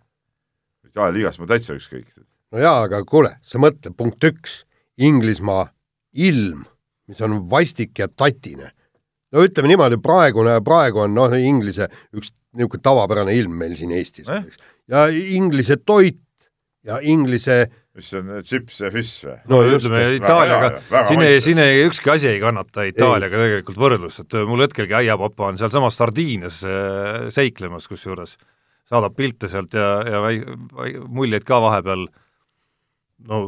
S4: Itaalia liigast ma täitsa ükskõik.
S2: no jaa, aga kuule, sa mõtle, punkt üks, Inglismaa ilm, mis on vastik ja tatine. no ütleme niimoodi, praegune, praegu on noh, Inglise üks niisugune tavapärane ilm meil siin Eestis eh?, ja Inglise toit ja inglise
S4: mis see on, chips ja fish või?
S3: no ütleme Itaaliaga, siin ei, siin ei, ükski asi ei kannata Itaaliaga ei. tegelikult võrdlust, et mul hetkelgi aiapapa on sealsamas Sardiinias äh, seiklemas kusjuures, saadab pilte sealt ja, ja muljeid ka vahepeal, no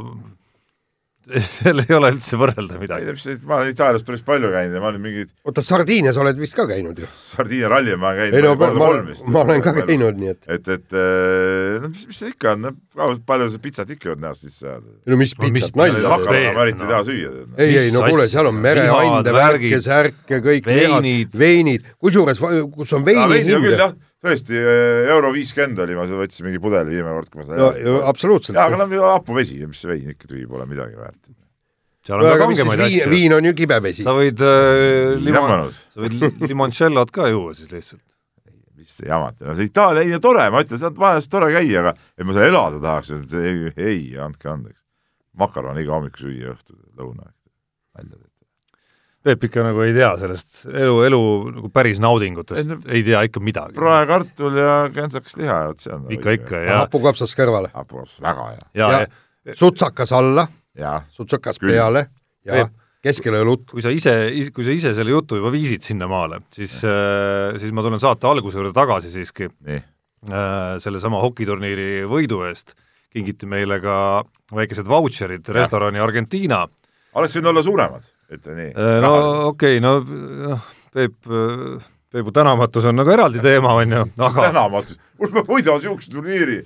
S3: seal ei ole üldse võrrelda midagi.
S4: ma olen Itaalias päris palju käinud ja ma olen mingid
S2: oota, Sardiinias oled vist ka käinud ju?
S4: Sardiinia ralli ma olen käinud
S2: ei no ma, ma, ma olen ka käinud, nii et
S4: et, et eh, no mis, mis see ikka on, palju seda pitsat ikka jõuad näost sisse ajada?
S2: no mis pitsat, nalja?
S4: makarone eriti ei taha süüa.
S2: ei, ei no kuule, seal on mereande, värke, särke, kõik
S3: veinid,
S2: veinid, kusjuures, kus on veini
S4: hind tõesti, eh, euro viiskümmend oli, ma võtsin mingi pudeli viimane kord, kui ma
S2: seda no, absoluutselt.
S4: jaa, aga no hapuvesi, mis see vein ikka tühi pole midagi väärt.
S3: seal on no, ka kangemaid asju.
S2: viin on ju kibevesi.
S3: sa võid äh, limon, sa võid limoncellot ka juua siis lihtsalt.
S4: mis te jamate, no see Itaalia, ei no tore, ma ütlen, sealt vahest tore käia, aga et ma seal elada tahaks, et ei, ei, andke andeks. makaron iga hommik süüa õhtul, lõuna, välja
S3: Peep ikka nagu ei tea sellest elu, elu nagu päris naudingutest, ei tea ikka midagi.
S4: praekartul ja kentsakas liha ja vot see on
S3: ikka, ikka, jah.
S2: hapukapsas kõrvale.
S4: hapukapsas, väga hea.
S2: ja, ja sutsakas alla, sutsakas
S4: Küll.
S2: peale ja Peep, keskele õlut.
S3: kui sa ise, kui sa ise selle jutu juba viisid sinnamaale, siis, äh, siis ma tulen saate alguse juurde tagasi siiski.
S4: Äh,
S3: sellesama hokiturniiri võidu eest kingiti meile ka väikesed vautšerid restorani Argentiina.
S4: oleks võinud olla suuremad ütle nii.
S3: Äh, no okei okay,, no noh, Peep, Peebu tänamatus on nagu eraldi teema, on ju,
S4: aga tänamatus, mul peab võidama niisuguse turniiri,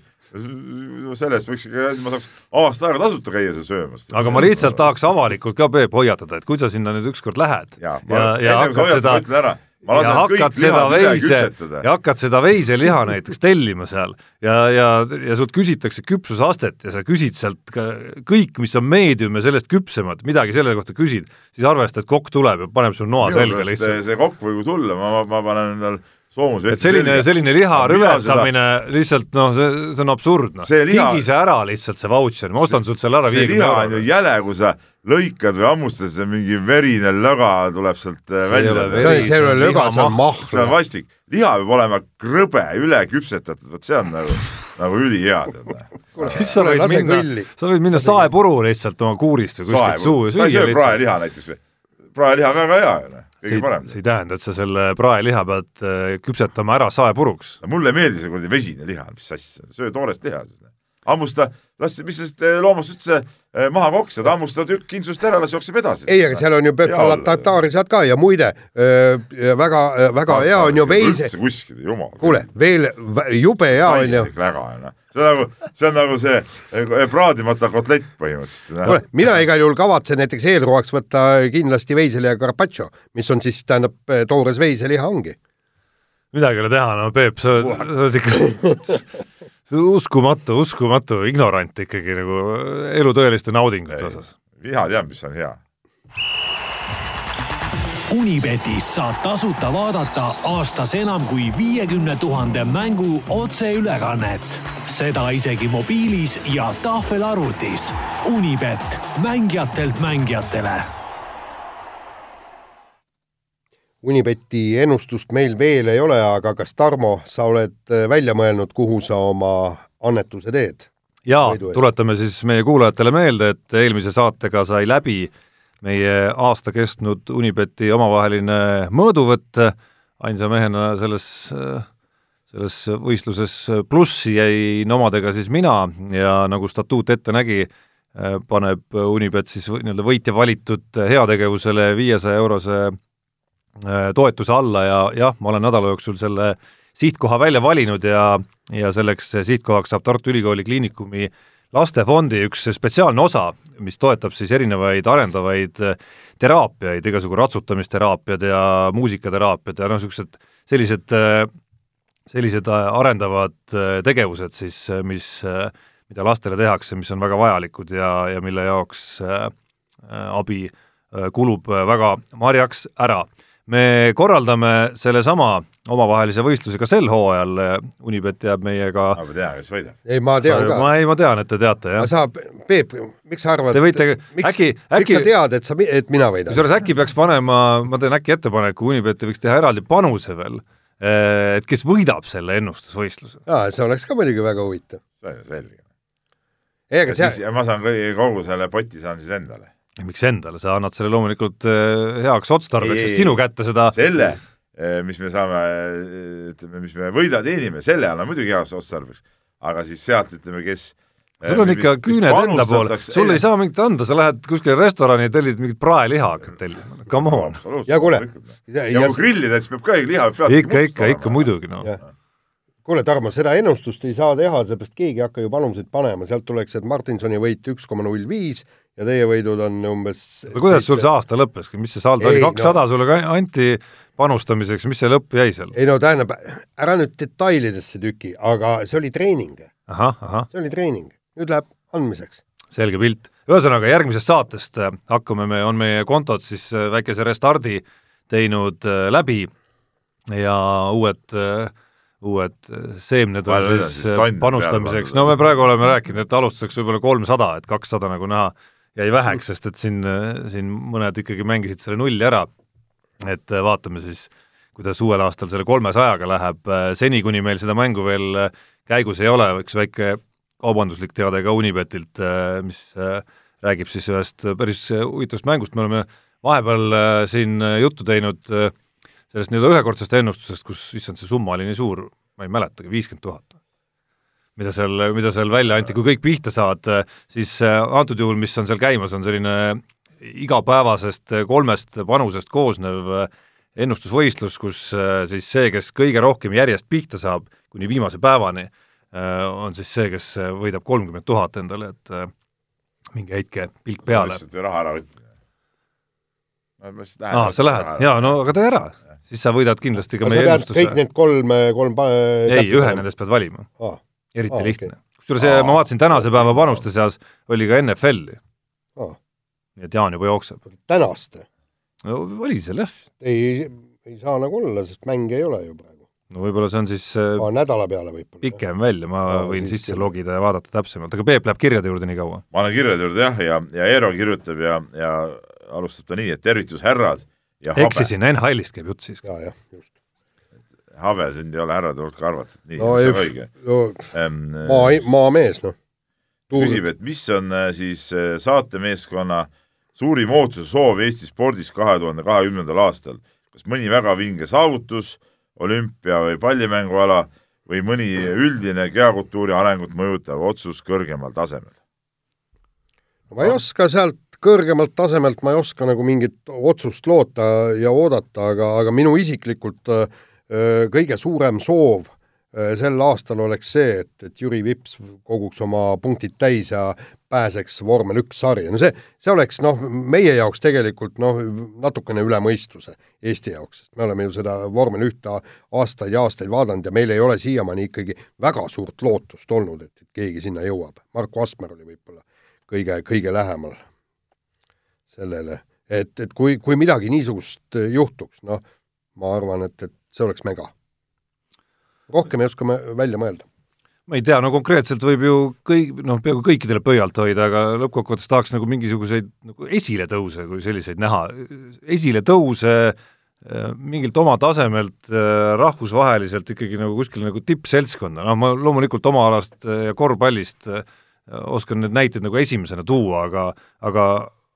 S4: sellest võiks ma saaks aasta aega tasuta käia seal söömas.
S3: aga ma lihtsalt tahaks avalikult ka, Peep, hoiatada, et kui sa sinna nüüd ükskord lähed
S4: ja, ja, ja hakkad seda
S3: ja hakkad seda veise, ja hakkad seda veiseliha näiteks tellima seal. Ja, ja, ja sult küsitakse küpsusastet ja sa küsid sealt kõik, mis on meedium ja sellest küpsemad, midagi selle kohta küsid, siis arvesta, et kokk tuleb ja paneb sul noa selga lihtsalt.
S4: see kokk võib ju tulla, ma, ma panen endal
S3: et selline, selline liha rüvetamine seda... lihtsalt noh, see, see on absurdne liha... kingi see ära lihtsalt, see vautšer, ma ostan sult selle ära
S4: viiekümne euroga. see liha on ju jäle, kui sa lõikad või hammustad, see mingi verine löga tuleb sealt äh, välja
S2: see on, ei ole löga, see on
S4: see on
S2: mahla.
S4: vastik, liha peab olema krõbe, üle küpsetatud, vot see on nagu, nagu ülihea,
S3: siis sa võid minna sa võid minna saepuru lihtsalt oma kuurist või kuskilt suu ja
S4: sa ei
S3: süüa
S4: söö praeliha näiteks või? praeliha on väga hea ju, noh,
S3: see
S4: kõige parem
S3: ei, see ei tähenda, et sa selle praeliha pead äh, küpsetama ära saepuruks.
S4: mulle ei meeldi see kuradi vesine liha, mis asja, söö toorest liha siis. hammusta, las, mis sellest eh, loomast üldse maha koksad, hammusta tükk kinsust ära, las jookseb edasi.
S2: ei, aga seal on ju Befalatatari saad ka ja muide väga, väga hea on ju veise,
S4: üldse kuskil, jumal.
S2: kuule, veel jube hea on ju,
S4: väga on, noh. see on nagu, see on nagu see eh, praadimata kotlett põhimõtteliselt. noh.
S2: kuule, mina igal juhul kavatsen näiteks eelroaks võtta kindlasti veiseliha carpaccio, mis on siis, tähendab, toores veiseliha ongi.
S3: midagi ei ole teha, no Peep, sa oled ikka uskumatu, uskumatu ignorant ikkagi nagu elu tõeliste naudingute osas.
S4: mina tean, mis on hea.
S1: Unibetis saab tasuta vaadata aastas enam kui viiekümne tuhande mängu otseülekannet. seda isegi mobiilis ja tahvelarvutis. Unibet, mängijatelt mängijatele
S2: Unibeti ennustust meil veel ei ole, aga kas Tarmo, sa oled äh, välja mõelnud, kuhu sa oma annetuse teed?
S3: ja
S2: Võidu eest.
S3: tuletame siis meie kuulajatele meelde, et eelmise saatega sai läbi meie aasta kestnud Unibeti omavaheline mõõduvõtt, ainsa mehena selles, selles võistluses plussi jäin omadega siis mina ja nagu statuut ette nägi, paneb Unibet siis nii-öelda võitja valitud heategevusele viiesaja eurose toetuse alla ja jah, ma olen nädala jooksul selle sihtkoha välja valinud ja, ja selleks sihtkohaks saab Tartu Ülikooli Kliinikumi lastefondi üks spetsiaalne osa, mis toetab siis erinevaid arendavaid teraapiaid, igasugu ratsutamisteraapiad ja muusikateraapiad ja noh, niisugused sellised, sellised arendavad tegevused siis, mis, mida lastele tehakse, mis on väga vajalikud ja, ja mille jaoks äh, abi äh, kulub väga marjaks ära me korraldame sellesama omavahelise võistluse ka sel hooajal, Unibet jääb meiega
S4: ma tean, kes võidab.
S2: ei, ma tean ka.
S3: ma ei, ma tean, et te teate, jah.
S2: sa, Peep, miks sa arvad,
S3: Te võite-
S2: miks,
S3: äkki-
S2: miks sa tead, et sa, et mina võidan?
S3: kusjuures äkki peaks panema, ma teen äkki ettepaneku, Unibet võiks teha eraldi panuse veel, et kes võidab selle ennustusvõistluse.
S2: aa, see oleks ka muidugi väga huvitav.
S4: selge.
S2: ei, aga
S4: siis
S2: see,
S4: ja ma saan kogu selle poti saan siis endale.
S3: Miks endale, sa annad selle loomulikult eh, heaks otstarbeks,
S4: Ei, ei,
S3: sest
S4: ei.
S3: sinu kätte seda
S4: selle, mis me saame, ütleme, mis me võida teenime, selle anname muidugi heaks otstarbeks, aga siis sealt ütleme, kes
S3: sul on ikka küüned enda pool, sul ei saa mingit anda, sa lähed kuskile restorani ja tellid mingit praeliha hakkad tellima, come on.
S2: Ja kuule,
S4: ja,
S2: ja-
S4: ja kui grillida, siis peab ka liha peab
S3: ikka, ikka, ikka. muidugi noh.
S2: Kuule, Tarmo, seda ennustust ei saa teha, sellepärast keegi ei hakka ju panuseid panema, sealt tuleks, et Martinsoni võit üks koma null viis ja teie võidud on umbes
S3: aga kuidas sul see aasta lõppes, mis see saldo oli, kakssada sulle ka anti panustamiseks, mis see lõpp jäi seal?
S2: ei no tähendab, ära nüüd detailidesse tüki, aga see oli treening, see oli treening, nüüd läheb andmiseks.
S3: selge pilt. ühesõnaga, järgmisest saatest äh, hakkame me, on meie kontod siis äh, väikese restardi teinud äh, läbi. Ja uued, uued äh, seemned on
S4: Palju
S3: siis panustamiseks, no me praegu oleme rääkinud, et alustuseks võib-olla kolmsada, et kakssada nagu näha jäi väheks, sest et siin, siin mõned ikkagi mängisid selle nulli ära. Et äh, vaatame siis, kuidas uuel aastal selle kolmesajaga läheb, seni kuni meil seda mängu veel äh, käigus ei ole, üks väike kaubanduslik teade ka Unibetilt, mis äh, räägib siis ühest päris huvitavast mängust, me oleme vahepeal äh, siin juttu teinud äh, sellest nii-öelda ühekordsest ennustusest, kus issand, see summa oli nii suur, ma ei mäletagi, viiskümmend tuhat mida seal, mida seal välja anti, kui kõik pihta saad, siis äh, antud juhul, mis on seal käimas, on selline igapäevasest äh, kolmest panusest koosnev äh, ennustusvõistlus, kus siis see, kes kõige rohkem järjest pihta saab kuni viimase päevani, on siis see, kes võidab kolmkümmend tuhat endale, et minge heitke pilk peale.
S4: lihtsalt raha ära võtmine.
S3: aa, sa lähed, jaa, no aga tee ära, siis sa võidad kindlasti ka
S2: sa
S3: meie
S2: pead kõik
S3: ennustuse.
S2: need kolm, kolm
S3: ei, ühe. nendest pead valima,
S2: aa,
S3: eriti ah, lihtne okay.. kusjuures.
S4: Aa.
S3: ma vaatasin tänase päeva panuste seas oli ka NFL-i,
S2: aa,
S3: nii et Jaan juba jookseb.
S2: tänast.
S3: no oli seal jah,
S2: ei, ei saa nagu olla, sest mänge ei ole ju praegu.
S3: no võib-olla see on siis äh,
S2: nädala peale võib-olla.
S3: pikem välja, ma
S2: no,
S3: võin
S2: siis
S3: sisse
S2: küll.
S3: logida ja vaadata täpsemalt, aga Peep läheb kirjade juurde nii kaua.
S4: ma olen kirjade juurde jah, ja, ja Eero kirjutab ja, ja alustab ta nii, et tervitus, härrad ja habe,
S3: eksisin, NHL-ist käib jutt siis.
S2: ja, jah, just.
S4: Habe sind ei ole härrade hulka arvatud, nii
S2: no
S4: see on õige
S2: no,
S4: ähm,.
S2: maa, maamees, noh.
S4: küsib, et mis on äh, siis äh, saatemeeskonna suurim ootus ja soov Eesti spordis kahe tuhande kahekümnendal aastal. kas mõni väga vinge saavutus, olümpia või pallimänguala või mõni üldine kehakultuuri arengut mõjutav otsus kõrgemal tasemel?
S2: ma ei oska sealt kõrgemalt tasemelt, ma ei oska nagu mingit otsust loota ja oodata, aga, aga minu isiklikult äh, kõige suurem soov sel aastal oleks see, et, et Jüri Vips koguks oma punktid täis ja pääseks vormel üks sarja, no see, see oleks noh, meie jaoks tegelikult noh, natukene üle mõistuse Eesti jaoks, sest me oleme ju seda vormel ühte aastaid ja aastaid vaadanud ja meil ei ole siiamaani ikkagi väga suurt lootust olnud, et, et keegi sinna jõuab. Marko Asmer oli võib-olla kõige, kõige lähemal sellele, et, et kui, kui midagi niisugust juhtuks, noh, ma arvan, et, et see oleks mega. rohkem ei oska me välja mõelda.
S3: Ma ei tea, no konkreetselt võib ju kõik, noh, peaaegu kõikidele pöialt hoida, aga lõppkokkuvõttes tahaks nagu mingisuguseid nagu esiletõuse kui selliseid näha, esiletõuse äh, mingilt oma tasemelt äh, rahvusvaheliselt ikkagi nagu kuskil nagu tippseltskonda, noh ma loomulikult oma alast äh, ja korvpallist oskan need näited nagu esimesena tuua, aga aga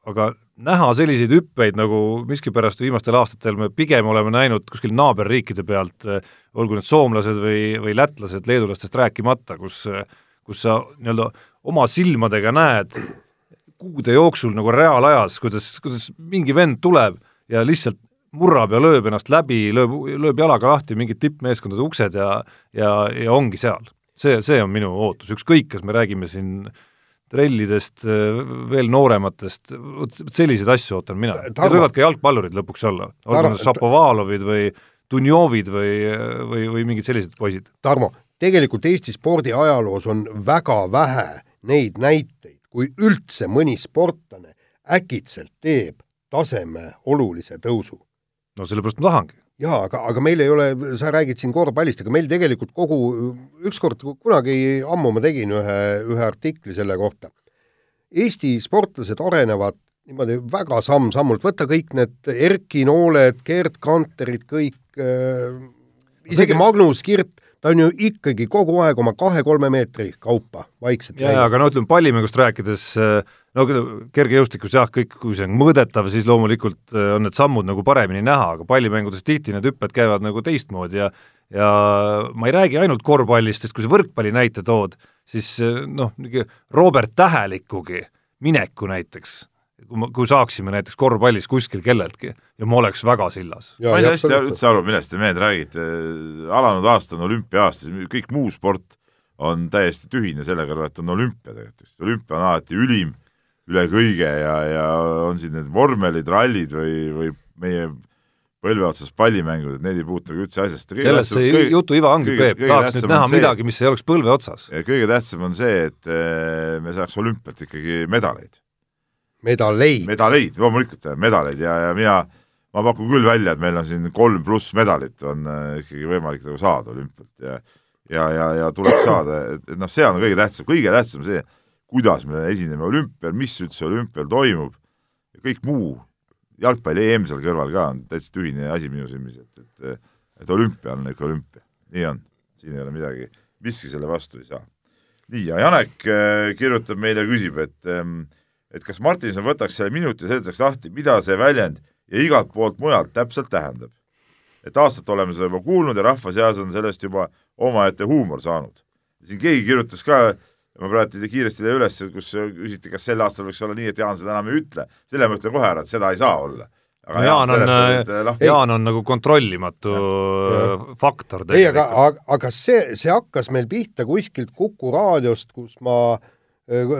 S3: aga näha selliseid hüppeid, nagu miskipärast viimastel aastatel me pigem oleme näinud kuskil naaberriikide pealt, olgu need soomlased või, või lätlased, leedulastest rääkimata, kus kus sa nii-öelda oma silmadega näed kuude jooksul nagu reaalajas, kuidas, kuidas mingi vend tuleb ja lihtsalt murrab ja lööb ennast läbi, lööb, lööb jalaga lahti mingid tippmeeskondade uksed ja ja, ja ongi seal. see, see on minu ootus, ükskõik, kas me räägime siin trellidest, veel noorematest, vot selliseid asju ootan mina. Need võivad ka jalgpallurid lõpuks olla, olgu need Šapovalovid või Dunjovid või, või, või mingid sellised poisid.
S2: Tarmo, tegelikult Eesti spordi ajaloos on väga vähe neid näiteid, kui üldse mõni sportlane äkitselt teeb taseme olulise tõusu.
S3: no sellepärast ma tahangi.
S2: Jaa, aga, aga meil ei ole, sa räägid siin korvpallist, aga meil tegelikult kogu, ükskord kunagi ammu ma tegin ühe, ühe artikli selle kohta. Eesti sportlased arenevad niimoodi väga samm-sammult, võta kõik need Erki Nooled, Gerd Kanterid, kõik äh,, isegi Magnus Kirt, ta on ju ikkagi kogu aeg oma kahe-kolme meetri kaupa vaikselt
S3: jaa, aga no ütleme, pallimängust rääkides, no kergejõustikus jah, kõik, kui see on mõõdetav, siis loomulikult on need sammud nagu paremini näha, aga pallimängudes tihti need hüpped käivad nagu teistmoodi ja ja ma ei räägi ainult korvpallist, sest kui sa võrkpalli näite tood, siis noh, Robert Tähelikugi mineku näiteks kui ma, kui saaksime näiteks korvpallis kuskil kelleltki ja ma oleks väga sillas.
S4: ma ei saa hästi üldse aru, millest te mehed räägite, alanud aasta on olümpia-aasta, kõik muu sport on täiesti tühine selle kõrval, et on olümpia tegelikult, sest olümpia on alati ülim üle kõige ja, ja on siin need vormelid, rallid või, või meie põlve otsas pallimängud, et need ei puutu üldse asjast.
S3: sellest see kõige, jutu iva ongi, Peep, tahaks nüüd näha see, midagi, mis ei oleks põlve otsas.
S4: kõige tähtsam on see, et eh, me saaks olümpialt ikkagi medaleid
S2: medaleid.
S4: medaleid, loomulikult medaleid. Ja, ja mina, ma pakun küll välja, et meil on siin kolm pluss medalit on äh, ikkagi võimalik nagu saada olümpialt. Ja ja, ja, ja tuleks saada, et, noh, see on kõige tähtsam, kõige tähtsam see, kuidas me esineme olümpial, mis üldse olümpial toimub. Ja kõik muu, jalgpalli EM seal kõrval ka on täitsa tühine asi minu silmis, et, et et olümpia on ikka olümpia, nii on, siin ei ole midagi, miski selle vastu ei saa. nii, ja Janek äh, kirjutab meile, küsib, et ähm, et kas Martinson võtaks selle minuti ja seletaks lahti, mida see väljend ja igalt poolt mujalt täpselt tähendab. et aastat oleme seda juba kuulnud ja rahva seas on sellest juba omaette huumor saanud. siin keegi kirjutas ka, ma praegu kiiresti teie üles, kus küsiti, kas sel aastal võiks olla nii, et Jaan seda enam ei ütle. selle ma ütlen kohe ära, et seda ei saa olla.
S3: aga no Jaan, Jaan on, äh, Jaan on nagu kontrollimatu ja. Äh, faktor
S2: ei, aga, aga, aga see, see hakkas meil pihta kuskilt Kuku raadiost, kus ma äh,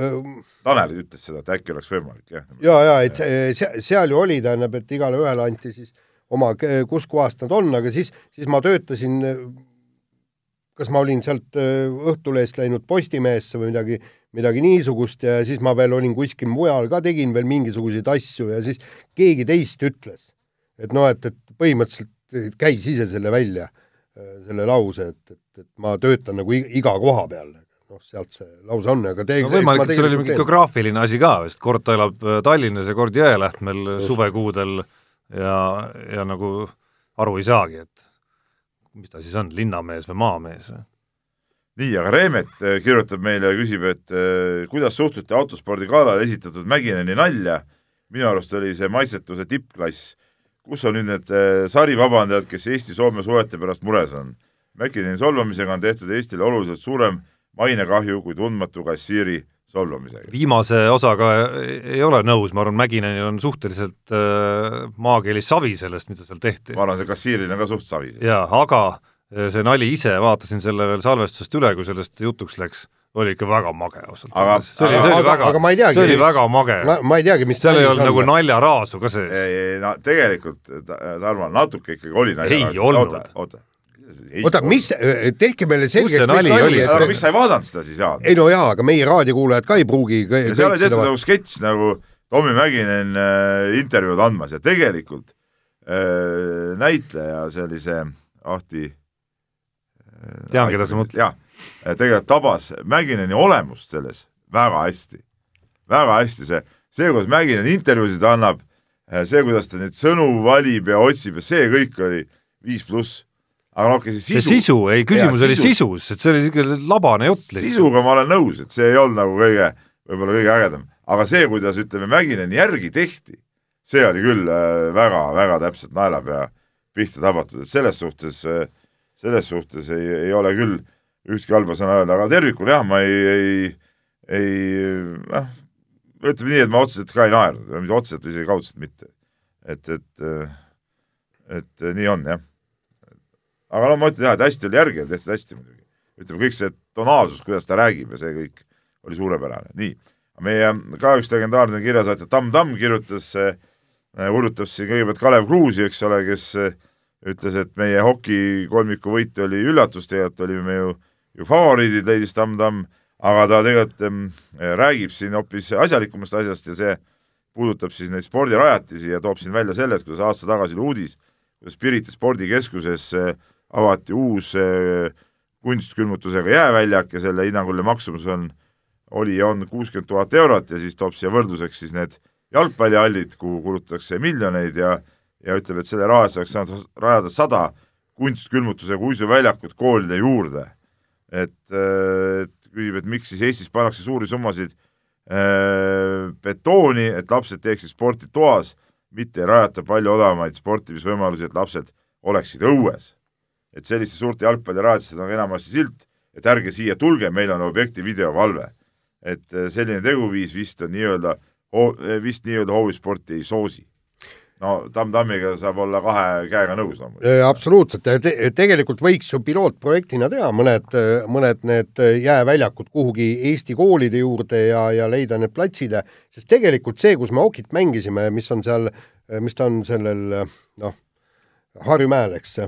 S4: Tanel ütles seda, et äkki oleks võimalik, jah.
S2: ja, ja et see, seal ju oli, tähendab, et igale ühele anti siis oma, kus kohast nad on, aga siis, siis ma töötasin, kas ma olin sealt Õhtulehest läinud Postimehesse või midagi, midagi niisugust ja siis ma veel olin kuskil mujal ka, tegin veel mingisuguseid asju ja siis keegi teist ütles, et noh, et, et põhimõtteliselt käis ise selle välja selle lause, et, et, et ma töötan nagu iga koha peal. Noh, sealt see lause on, aga te
S3: no võimalik, et seal oli mingi geograafiline asi ka, sest kord ta elab Tallinnas ja kord Jõelähtmel suvekuudel ja, ja nagu aru ei saagi, et mis ta siis on, linnamees või maamees või?
S4: nii, aga Reemet äh, kirjutab meile ja küsib, et äh, kuidas suhtute autospordi galal esitatud Mäkineni nalja, minu arust oli see maitsetuse tippklass. kus on nüüd need äh, sarivabandajad, kes Eesti-Soome suhete pärast mures on? Mäkineni solvamisega on tehtud Eestile oluliselt suurem mainekahju kui tundmatu kassiiri solvamisega.
S3: viimase osaga ei ole nõus, ma arvan, Mäkinenil on suhteliselt äh, maakeelis savi sellest, mida seal tehti.
S4: ma arvan, see kassiiril on ka suht savi.
S3: jaa, aga äh, see nali ise, vaatasin selle veel salvestusest üle, kui sellest jutuks läks, oli ikka väga mage ausalt öeldes. see oli, see oli väga, see oli väga mage.
S2: ma ei teagi, mis
S3: seal ei olnud nagu naljaraasu ka sees.
S4: ei, ei no tegelikult, Tarmo, natuke ikkagi oli
S3: naljaraasu. ei olnud.
S4: oota, oota
S2: oota, mis, tehke meile selgeks,
S3: mis nali oli?
S4: aga miks sa ei vaadanud seda siis, Jaan?
S2: ei no jaa, aga meie raadiokuulajad ka ei pruugi
S4: seal oli tehtud nagu sketš nagu Tommy Mäkinen äh, intervjuud andmas ja tegelikult äh, näitleja, see oli see Ahti
S3: äh, tean, keda sa mõtled.
S4: jah, tegelikult tabas Mäkineni olemust selles väga hästi, väga hästi see, see, kuidas Mäkinen intervjuusid annab, äh, see, kuidas ta neid sõnu valib ja otsib ja see kõik oli viis pluss aga noh, see sisu.
S3: see sisu, ei, küsimus ja, oli sisu. sisus, et see oli niisugune labane jutt
S4: lihtsalt. sisuga ma olen nõus, et see ei olnud nagu kõige, võib-olla kõige ägedam, aga see, kuidas ütleme, Mäkineni järgi tehti, see oli küll väga-väga äh, täpselt naelapea pihta tabatud, et selles suhtes, äh, selles suhtes ei, ei ole küll ühtki halba sõna öelda, aga tervikuna jah, ma ei, ei, ei noh, ütleme nii, et ma otseselt ka ei naernud, mitte otseselt, isegi kaudselt mitte. et, et, äh, et nii on, jah aga no ma ütlen jah, et hästi oli järgi, tehtud hästi muidugi. ütleme, kõik see tonaalsus, kuidas ta räägib ja see kõik oli suurepärane, nii. meie ka üks legendaarne kirjasaatja Tamm Tamm kirjutas äh,, urutas siin kõigepealt Kalev Kruusi, eks ole, kes äh, ütles, et meie hokikolmiku võit oli üllatus, tegelikult olime ju, ju favoriidid, leidis Tamm Tamm, aga ta tegelikult räägib siin hoopis asjalikumast asjast ja see puudutab siis neid spordirajatisi ja toob siin välja selle, et kuidas aasta tagasi oli uudis, kuidas Pirita spordikeskuses äh, avati uus äh, kunstkülmutusega jääväljak ja selle hinnanguline maksumus on, oli ja on kuuskümmend tuhat eurot ja siis toob siia võrdluseks siis need jalgpallihallid, kuhu kulutatakse miljoneid ja ja ütleb, et selle raha eest oleks saanud rajada sada kunstkülmutusega uisuväljakut koolide juurde. et, äh, et küsib, et miks siis Eestis pannakse suuri summasid äh, betooni, et lapsed teeksid sporti toas, mitte ei rajata palju odavamaid sportimisvõimalusi, et lapsed oleksid õues et selliste suurte jalgpalliraadiotel on enamasti silt, et ärge siia tulge, meil on objekti videovalve. et äh, selline teguviis vist on nii-öelda, äh, vist nii-öelda hoovisporti ei soosi. no Tamm-Tammiga saab olla kahe käega nõus loomulikult
S2: no.. absoluutselt Te, tegelikult võiks ju pilootprojektina teha mõned, mõned need jääväljakud kuhugi Eesti koolide juurde ja, ja leida need platsid, sest tegelikult see, kus me okit mängisime, mis on seal, mis ta on sellel noh, Harjumäel, eks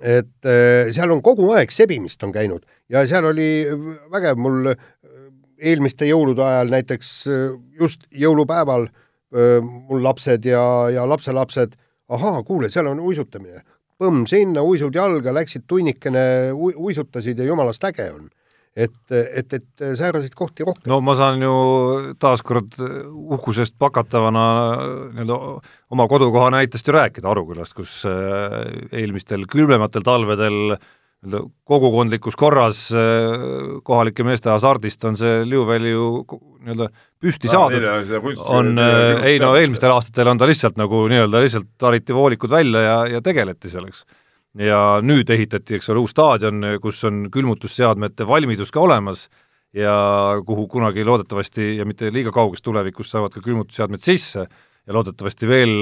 S2: et äh, seal on kogu aeg sebimist on käinud ja seal oli vägev, mul äh, eelmiste jõulude ajal näiteks äh, just jõulupäeval mul lapsed ja, ja lapselapsed, ahaa, kuule, seal on uisutamine. põmm sinna, uisud jalga, läksid tunnikene, uisutasid ja jumalast äge on et, et, et sääraseid kohti rohkem.
S3: no ma saan ju taaskord uhkusest pakatavana nii-öelda oma kodukoha näitest ju rääkida Arukülast, kus äh, eelmistel külmematel talvedel nii-öelda kogukondlikus korras äh, kohalike meeste hasardist on see liuväli ju nii-öelda püsti no, saadud, on, äh, ei no eelmistel aastatel on ta lihtsalt nagu nii-öelda lihtsalt hariti voolikud välja ja, ja tegeleti selleks ja nüüd ehitati, eks ole, uus staadion, kus on külmutusseadmete valmidus ka olemas ja kuhu kunagi loodetavasti ja mitte liiga kauges tulevikus saavad ka külmutusseadmed sisse ja loodetavasti veel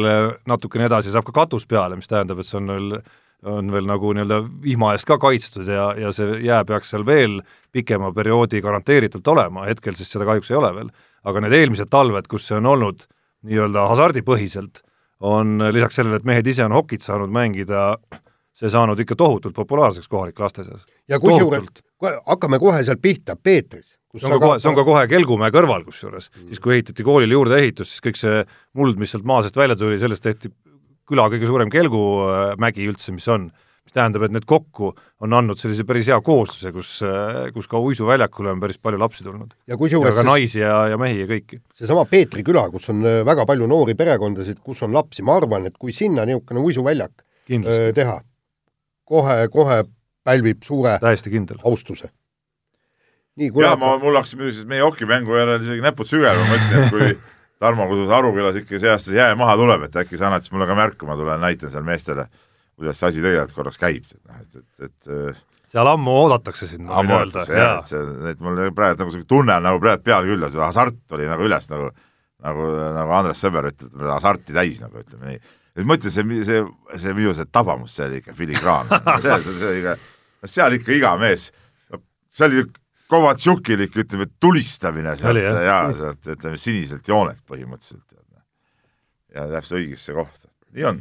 S3: natukene edasi saab ka katus peale, mis tähendab, et see on veel, on veel nagu nii-öelda vihma eest ka kaitstud ja, ja see jää peaks seal veel pikema perioodi garanteeritult olema, hetkel siis seda kahjuks ei ole veel. aga need eelmised talved, kus see on olnud nii-öelda hasardipõhiselt, on lisaks sellele, et mehed ise on hokit saanud mängida, see saanud ikka tohutult populaarseks kohalike laste seas.
S2: ja kusjuures, hakkame kohe sealt pihta, Peetris.
S3: see on ka kohe, see on ka kohe Kelgumäe kõrval kusjuures mm., siis kui ehitati koolile juurdeehitus, siis kõik see muld, mis sealt maa seest välja tuli, sellest tehti küla kõige suurem kelgumägi üldse, mis on, mis tähendab, et need kokku on andnud sellise päris hea koosluse, kus, kus ka uisuväljakule on päris palju lapsi tulnud.
S2: ja kusjuures
S3: ka naisi ja, ja mehi ja kõiki.
S2: seesama Peetri küla, kus on äh, väga palju noori perekondasid, kus on lapsi, ma arvan, et kui sinna niisugune uisuväljak
S3: kindlasti,
S2: teha, kohe, kohe pälvib suure
S3: täiesti kindel.
S2: austuse. nii, kuule
S4: ja ma, mul hakkas muidugi meie hokimängu järel isegi näpud sügel, ma mõtlesin, et kui Tarmo Kudus Arukülas ikka see aasta see jää maha tuleb, et äkki sa annad siis mulle ka märku, ma tulen näitan seal meestele, kuidas see asi tegelikult korraks käib, et noh, et, et, et äh,
S3: seal ammu oodatakse sind, ma võin öelda,
S4: et see, et mul praegu nagu siuke tunne on nagu praegu peal küll, et hasart oli nagu üles nagu nagu, nagu Andres Sõber ütleb, hasarti täis nagu ütleme nii. Et ma ütlen, see, see, see minu see tabamus, see oli ikka filigraan, see, see, see oli ikka, seal ikka iga mees, see oli Kovatšukilik, ütleme, tulistamine sealt
S3: jah?
S4: ja sealt ütleme siniselt joonelt põhimõtteliselt. ja täpselt õigesse kohta, nii on.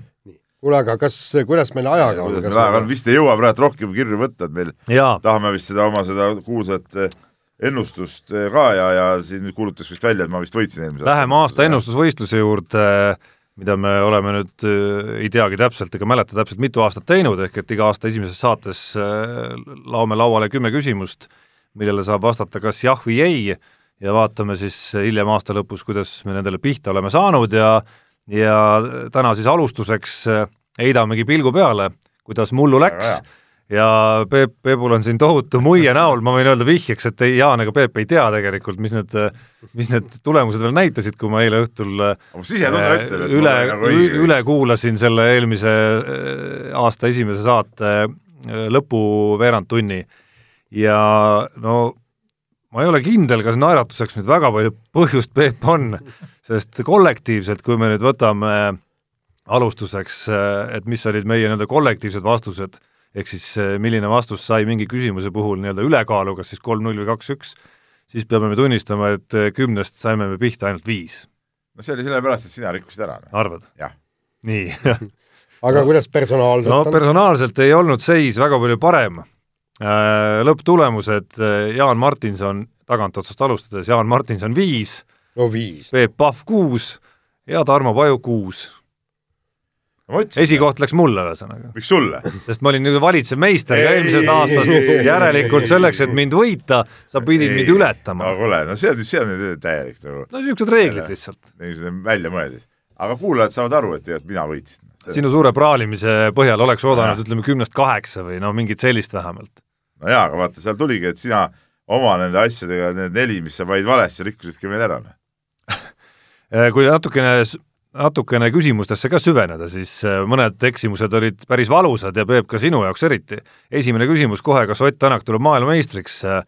S2: kuule, aga kas, kuidas meil ajaga on?
S4: kuidas meil ajaga on, vist ei jõua praegu rohkem kirju võtta, et meil
S3: jaa,
S4: tahame vist seda oma seda kuulsat eh, ennustust eh, ka ja, ja siin nüüd kuulutas vist välja, et ma vist võitsin eelmise
S3: läheme aasta. ennustusvõistluse juurde, mida me oleme nüüd, ei teagi täpselt ega mäleta täpselt, mitu aastat teinud, ehk et iga aasta esimeses saates äh, laome lauale kümme küsimust, millele saab vastata kas jah või ei ja vaatame siis hiljem aasta lõpus, kuidas me nendele pihta oleme saanud ja ja täna siis alustuseks äh, heidamegi pilgu peale, kuidas mullu läks.
S4: Väga
S3: ja Peep, Peepul on siin tohutu muie näol, ma võin öelda vihjeks, et ei, Jaan ega Peep ei tea tegelikult, mis need, mis need tulemused veel näitasid, kui ma eile õhtul
S4: sisetunne
S3: äh,
S4: ütleb, et
S3: üle
S4: nagu,
S3: üle kuulasin selle eelmise äh, aasta esimese saate äh, lõpu veerandtunni ja no ma ei ole kindel, kas naeratuseks nüüd väga palju põhjust, Peep, on, sest kollektiivselt, kui me nüüd võtame alustuseks, et mis olid meie nii-öelda kollektiivsed vastused, ehk siis eh, milline vastus sai mingi küsimuse puhul nii-öelda ülekaalu, kas siis kolm-null või kaks-üks, siis peame me tunnistama, et eh, kümnest saime me pihta ainult viis,
S4: no see oli sellepärast, et sina rikkusid ära.
S3: arvad?
S4: Jah.
S3: nii
S2: aga kuidas personaalselt
S3: no
S2: on?
S3: personaalselt ei olnud seis väga palju parem. Lõpptulemused, Jaan Martinson tagantotsast alustades, Jaan Martinson viis,
S2: no viis.
S3: Peep Pahv kuus ja Tarmo Paju kuus. Esikoht läks mulle ühesõnaga,
S4: miks sulle?
S3: sest ma olin valitsev meister ka
S4: Ei,
S3: eelmisest
S4: ei,
S3: aastast,
S4: ei, ei, ei,
S3: järelikult
S4: ei,
S3: selleks, et
S4: ei.
S3: mind võita, sa pidid mind
S4: no
S3: ületama.
S4: kuule, no see on, see on nüüd täielik nagu,
S3: no niisugused reeglid lihtsalt.
S4: niisugune väljamõeldis. aga kuulajad saavad aru, et tegelikult mina võitsin.
S3: sinu suure praalimise põhjal oleks oodanud, ütleme kümnest kaheksa või no mingit sellist vähemalt.
S4: no jaa, aga vaata, seal tuligi, et sina oma nende asjadega, need neli, mis sa panid valesti, rikkusidki meil ära.
S3: kui natukene natukene küsimustesse ka süveneda, siis äh, mõned eksimused olid päris valusad ja Peep, ka sinu jaoks eriti. esimene küsimus kohe, kas Ott Tänak tuleb maailmameistriks? Äh,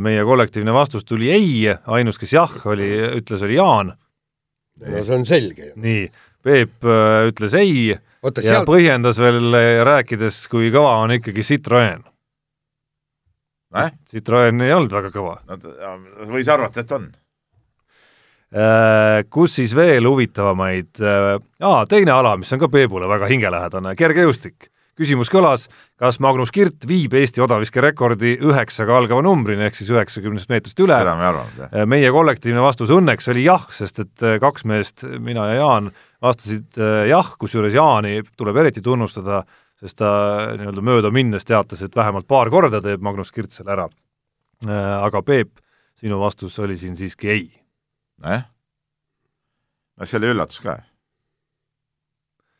S3: meie kollektiivne vastus tuli ei, ainus, kes jah oli, ütles, oli Jaan.
S2: no see on selge ju.
S3: nii, Peep äh, ütles ei
S2: oota,
S3: ja
S2: seal,
S3: põhjendas veel äh, rääkides, kui kõva on ikkagi Citroen.
S4: Näh?
S3: Citroen ei olnud väga kõva.
S4: no võis arvata, et on.
S3: Äh, kus siis veel huvitavamaid, aa, teine ala, mis on ka Peebule väga hingelähedane, kergejõustik. küsimus kõlas, kas Magnus Kirt viib Eesti odaviskerekordi üheksaga algava numbrini, ehk siis üheksakümnest meetrist üle.
S4: seda me ei arvanud, jah.
S3: meie kollektiivne vastus õnneks oli jah, sest et äh, kaks meest, mina ja Jaan, vastasid äh, jah, kusjuures Jaani tuleb eriti tunnustada, sest ta nii-öelda mööda minnes teatas, et vähemalt paar korda teeb Magnus Kirt selle ära. aga Peep, sinu vastus oli siin siiski ei
S4: nojah. no see oli üllatus ka.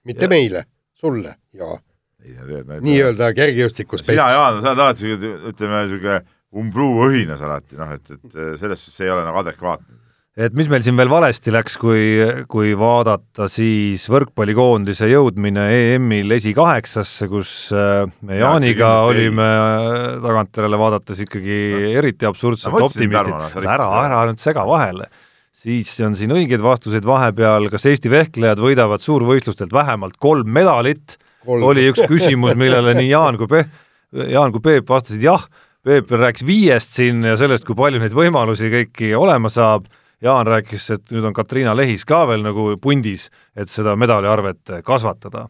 S2: mitte meile, sulle ja
S4: nii-öelda
S2: kergejõustikus
S4: sina, Jaan, sa oled alati siuke, ütleme siuke umbruuõhinas alati, noh et, et selles suhtes see ei ole nagu adekvaatne.
S3: et mis meil siin veel valesti läks, kui, kui vaadata siis võrkpallikoondise jõudmine EM-il esikaheksasse, kus me
S4: see
S3: Jaaniga olime tagantjärele vaadates ikkagi eriti absurdselt optimistid ära, ära nüüd sega vahele. Siis on siin õigeid vastuseid vahepeal, kas Eesti vehklejad võidavad suurvõistlustelt vähemalt kolm medalit, oli üks küsimus, millele nii Jaan kui Pe-, Jaan kui Peep vastasid jah, Peep veel rääkis viiest siin ja sellest, kui palju neid võimalusi kõiki olema saab, Jaan rääkis, et nüüd on Katriina Lehis ka veel nagu pundis, et seda medaliarvet kasvatada.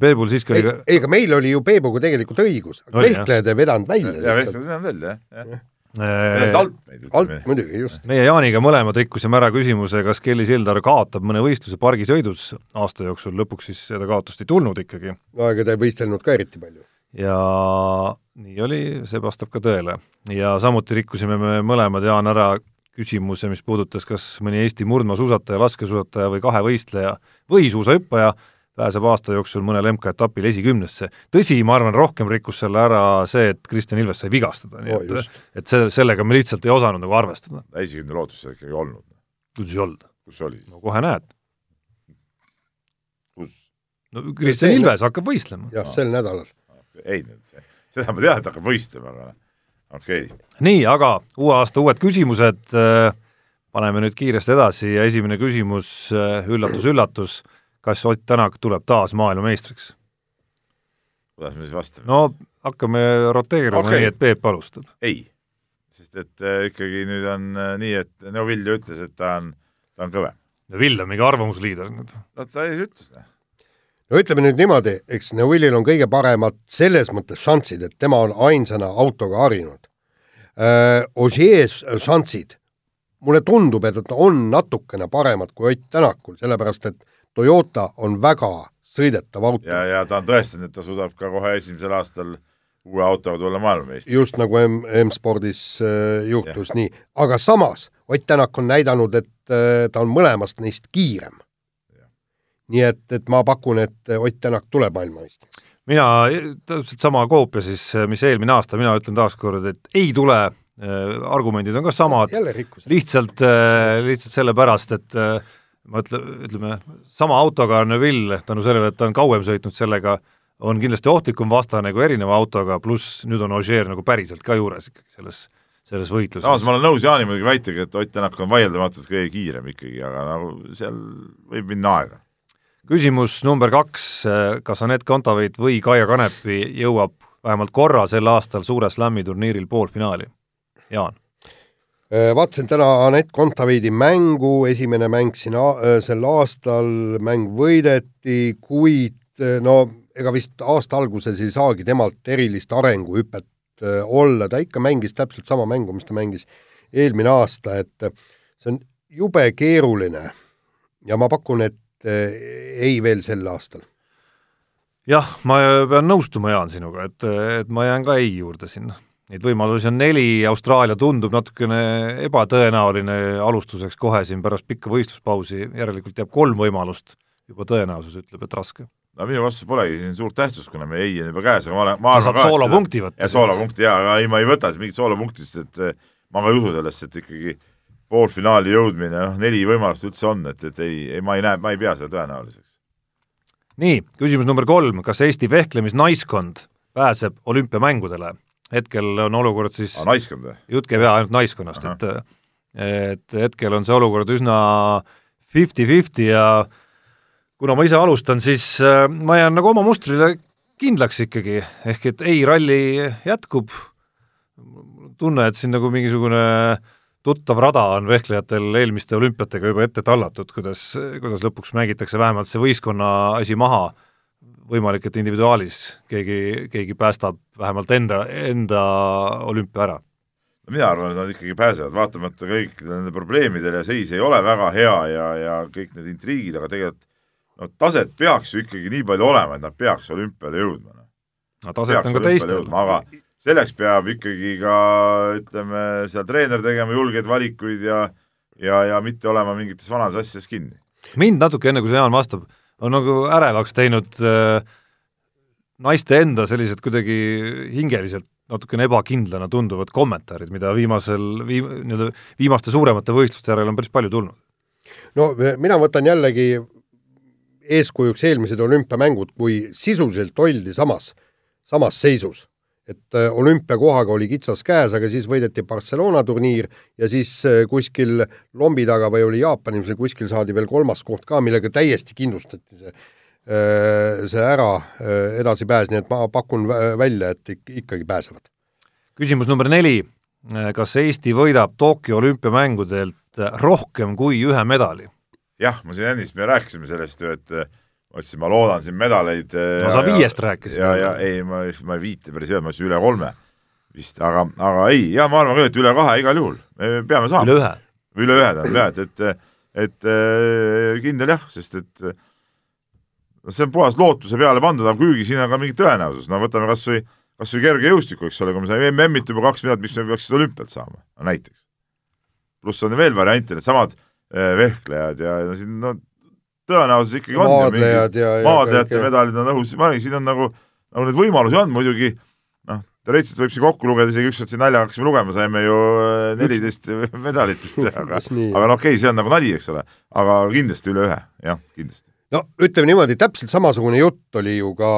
S3: Peebul siiski oli
S2: ei ei, aga meil oli ju Peebuga tegelikult õigus,
S3: jah.
S2: vehklejad ei vedanud välja
S4: ja
S2: lihtsalt.
S4: vehkleid on veel jah, jah.
S2: Alt
S4: ütleme.
S2: muidugi, just.
S3: meie Jaaniga mõlemad rikkusime ära küsimuse, kas Kelly Sildar kaotab mõne võistluse pargisõidus aasta jooksul, lõpuks siis seda kaotust ei tulnud ikkagi
S2: no ega ta ei võistelnud ka eriti palju.
S3: ja nii oli, see vastab ka tõele. ja samuti rikkusime me mõlemad, Jaan, ära küsimuse, mis puudutas, kas mõni Eesti murdmaasuusataja, laskesuusataja või kahevõistleja või suusahüppaja pääseb aasta jooksul mõnel MK-etapil esikümnesse. tõsi, ma arvan, rohkem rikkus selle ära see, et Kristjan Ilves sai vigastada, nii
S2: Oo,
S3: et et see, sellega me lihtsalt ei osanud nagu arvestada.
S4: esikümne lootust seal ikkagi olnud.
S3: kuidas ei olnud?
S4: kus see oli
S3: no kohe näed.
S4: kus?
S3: no Kristjan Ilves hakkab võistlema.
S2: jah, sel nädalal.
S4: ei, seda ma tean, et hakkab võistlema, aga okei okay..
S3: nii, aga uue aasta uued küsimused, paneme nüüd kiiresti edasi ja esimene küsimus, üllatus-üllatus, kas Ott Tänak tuleb taas maailmameistriks?
S4: kuidas me siis vastame?
S3: no hakkame roteerima
S4: Okei.
S3: okay. nii, et Peep alustab.
S4: ei, sest et äh, ikkagi nüüd on äh, nii, et Neuvill ütles, et ta on, ta on kõvem.
S3: no Vill on mingi arvamusliider nüüd.
S4: no ta siis ütles,
S2: no ütleme nüüd niimoodi, eks Neuvilil on kõige paremad selles mõttes šansid, et tema on ainsana autoga harjunud äh,. Ožees šansid, mulle tundub, et ta on natukene paremad kui Ott Tänakul, sellepärast et Toyota on väga sõidetav auto.
S4: Ja, ja ta on tõestanud, et ta suudab ka kohe esimesel aastal uue autoga tulla maailmameistriks.
S2: just nagu M- M-spordis äh, juhtus nii, aga samas Ott Tänak on näidanud, et äh, ta on mõlemast neist kiirem. nii et, et ma pakun, et Ott Tänak tuleb maailmameistriks.
S3: mina, täpselt sama koopia siis, mis eelmine aasta, mina ütlen taaskord, et ei tule, argumendid on ka samad, lihtsalt, lihtsalt sellepärast, et äh, ma ütle, ütleme, sama autoga on Neville tänu sellele, et ta on kauem sõitnud sellega, on kindlasti ohtlikum vastane kui erineva autoga, pluss nüüd on Ogier nagu päriselt ka juures ikkagi selles, selles
S4: samas
S3: võitluses.
S4: ma olen nõus Jaani muidugi väitega, et Ott Tänak on vaieldamatult kõige kiirem ikkagi, aga nagu seal võib minna aega.
S3: küsimus number kaks, kas Anett Kontaveit või Kaia Kanepi jõuab vähemalt korra sel aastal Suure Slami turniiril poolfinaali? Jaan,
S2: vaatasin täna Anett Kontaveidi mängu, esimene mäng siin a- sel aastal, mäng võideti, kuid äh, no ega vist aasta alguses ei saagi temalt erilist arenguhüpet äh, olla, ta ikka mängis täpselt sama mängu, mis ta mängis eelmine aasta, et äh, see on jube keeruline ja ma pakun, et äh, ei veel sel aastal.
S3: jah, ma pean nõustuma, Jaan, sinuga, et, et ma jään ka ei juurde sinna. Neid võimalusi on neli, Austraalia tundub natukene ebatõenäoline alustuseks kohe siin pärast pikka võistluspausi, järelikult jääb kolm võimalust, juba tõenäosus ütleb, et raske.
S4: no minu vastu polegi siin suurt tähtsust, kuna meie ei on juba käes, aga ma olen, ma arvan ka,
S3: soolopunkti võtta
S4: ja. soolopunkti jaa, aga ei, ma ei võta siin mingit soolopunkti, sest et eh, ma ka ei usu sellesse, et ikkagi poolfinaali jõudmine, noh, neli võimalust üldse on, et, et ei, ei, ma ei näe, ma ei pea seda tõenäoliseks.
S3: nii, küsimus number kolm, kas Eesti vehklemisnaiskond pääseb olümpiamängudele? Hetkel on olukord siis
S4: aa, naiskond või?
S3: jutt käib jah ainult naiskonnast, et et hetkel on see olukord üsna fifty-fifty ja kuna ma ise alustan, siis äh, ma jään nagu oma mustrile kindlaks ikkagi, ehk et ei ralli jätkub, tunne, et siin nagu mingisugune tuttav rada on vehklejatel eelmiste olümpiatega juba ette tallatud, kuidas, kuidas lõpuks mängitakse vähemalt see võistkonna asi maha võimalik, et individuaalis keegi, keegi päästab vähemalt enda, enda olümpia ära.
S4: no mina arvan, et nad ikkagi pääsevad, vaatamata kõikidele nende probleemidele ja seis ei ole väga hea ja, ja kõik need intriigid, aga tegelikult no taset peaks ju ikkagi nii palju olema, et nad peaks olümpiale jõudma.
S3: no taset on ka teistel.
S4: aga selleks peab ikkagi ka ütleme, seal treener tegema julgeid valikuid ja ja, ja mitte olema mingites vanades asjades kinni.
S3: mind natuke enne, kui see Jaan vastab, on nagu ärevaks teinud äh, naiste enda sellised kuidagi hingeliselt natukene ebakindlana tunduvad kommentaarid, mida viimasel, viim-, nii-öelda viimaste suuremate võistluste järel on päris palju tulnud.
S2: no mina võtan jällegi eeskujuks eelmised olümpiamängud, kui sisuliselt oldi samas, samas seisus. Et äh, olümpiakohaga oli kitsas käes, aga siis võideti Barcelona turniir ja siis äh, kuskil lombi taga või oli Jaapanis või kuskil saadi veel kolmas koht ka, millega täiesti kindlustati see äh, see ära edasipääs, nii et ma pakun vä- välja, et ik- ikkagi pääsevad.
S3: küsimus number neli, kas Eesti võidab Tokyo olümpiamängudelt rohkem kui ühe medali?
S4: jah, ma siin ennist, me rääkisime sellest ju, et eh, ma loodan siin medaleid.
S3: no sa viiest rääkisid.
S4: ja, ja ei, ma, ma ei viite päris ei öelnud, ma ütlesin üle kolme. vist, aga, aga ei, ja ma arvan ka, et üle kahe igal juhul, me peame saama.
S3: üle ühe.
S4: üle ühe tähendab jah, et, et, et äh, kindel jah, sest et no see on puhas lootuse peale pandud, aga kuigi siin on ka mingi tõenäosus, no võtame kas või, kas või kergejõustiku, eks ole, kui me saime MM-it juba kaks miljardit, miks me peaks seda olümpialt saama no,, näiteks. pluss on veel variante, needsamad äh, vehklejad ja, ja siin no tõenäosus ikkagi on.
S2: maadlejad ja,
S4: ja maadlejate medalid on õhus, ma arvan, siin on nagu, nagu neid võimalusi on muidugi, noh, teoreetiliselt võib siin kokku lugeda, isegi ükskord siin naljaga hakkasime lugema, saime ju äh, neliteist medalit vist, aga, aga no okei okay,, see on nagu nali, eks ole, aga kindlasti üle ühe, jah, kindlasti
S2: no ütleme niimoodi, täpselt samasugune jutt oli ju ka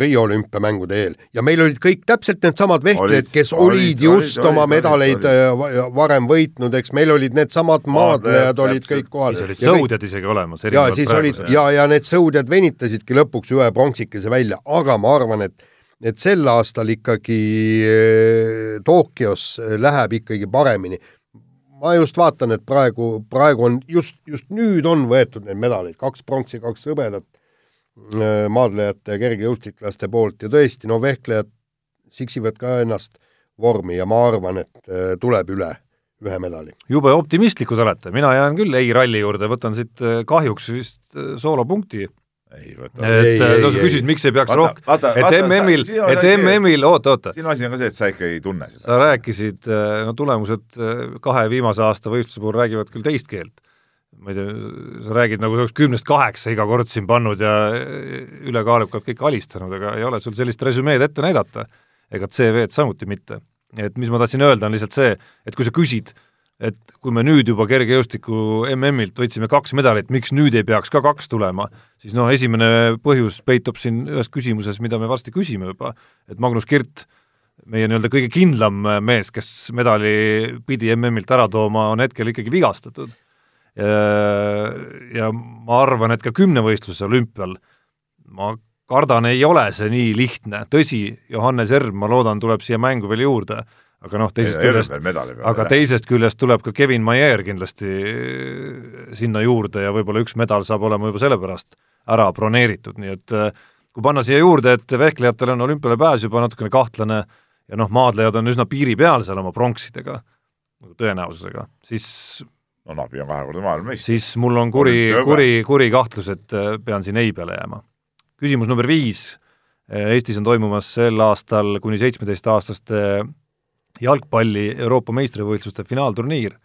S2: Riio olümpiamängude eel ja meil olid kõik täpselt needsamad vehklejad, kes olid, olid just olid, oma olid, medaleid olid. Äh, varem võitnud, eks meil olid needsamad maadlejad olid kõik kohal.
S3: siis olid sõudjad isegi olemas.
S2: ja siis olid ja, ja need sõudjad venitasidki lõpuks ühe pronksikese välja, aga ma arvan, et et sel aastal ikkagi äh, Tokyos läheb ikkagi paremini ma just vaatan, et praegu, praegu on just, just nüüd on võetud neid medaleid, kaks pronksi, kaks hõbedat äh, maadlejate ja kergejõustiklaste poolt ja tõesti, no vehklejad siksivad ka ennast vormi ja ma arvan, et äh, tuleb üle ühe medali.
S3: jube optimistlikud olete, mina jään küll ei ralli juurde, võtan siit äh, kahjuks vist soolopunkti
S4: ei võta.
S3: et sa küsisid, miks ei peaks rohkem, et MM-il, et MM-il, oota, oota.
S4: sinu asi on ka see, et sa ikka ei tunne seda.
S3: sa rääkisid, äh, no tulemused äh, kahe viimase aasta võistluse puhul räägivad küll teist keelt. ma ei tea, sa räägid nagu sa oleks kümnest kaheksa iga kord siin pannud ja äh, ülekaalukalt kõik alistanud, aga ei ole sul sellist resümeed ette näidata. ega CV-d samuti mitte. et mis ma tahtsin öelda, on lihtsalt see, et kui sa küsid et kui me nüüd juba kergejõustiku MM-ilt võtsime kaks medalit, miks nüüd ei peaks ka kaks tulema, siis noh, esimene põhjus peitub siin ühes küsimuses, mida me varsti küsime juba, et Magnus Kirt, meie nii-öelda kõige kindlam mees, kes medali pidi MM-ilt ära tooma, on hetkel ikkagi vigastatud. ja ma arvan, et ka kümnevõistluse olümpial ma kardan, ei ole see nii lihtne, tõsi, Johannes Erm, ma loodan, tuleb siia mängu veel juurde aga noh, teisest küljest, aga teisest küljest tuleb ka Kevin Maier kindlasti sinna juurde ja võib-olla üks medal saab olema juba sellepärast ära broneeritud, nii et äh, kui panna siia juurde, et vehklejatel on olümpiale pääs juba natukene kahtlane ja noh, maadlejad on üsna piiri peal seal oma pronksidega, tõenäosusega, siis
S4: no Nabi on kahekordne maailmameister.
S3: siis mul on kuri, kuri, kuri kahtlus, et äh, pean siin ei peale jääma. küsimus number viis, Eestis on toimumas sel aastal kuni seitsmeteistaastaste jalgpalli Euroopa meistrivõistluste finaalturniir.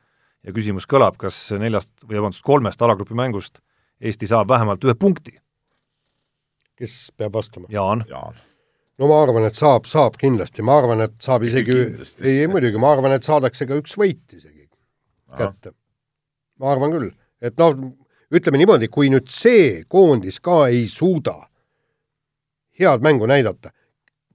S3: Ja küsimus kõlab, kas neljast või vabandust, kolmest alagrupi mängust Eesti saab vähemalt ühe punkti.
S2: kes peab vastama?
S3: Jaan,
S4: Jaan..
S2: no ma arvan, et saab, saab kindlasti, ma arvan, et saab isegi, ei, ei muidugi, ma arvan, et saadakse ka üks võit isegi kätte. ma arvan küll, et noh, ütleme niimoodi, kui nüüd see koondis ka ei suuda head mängu näidata,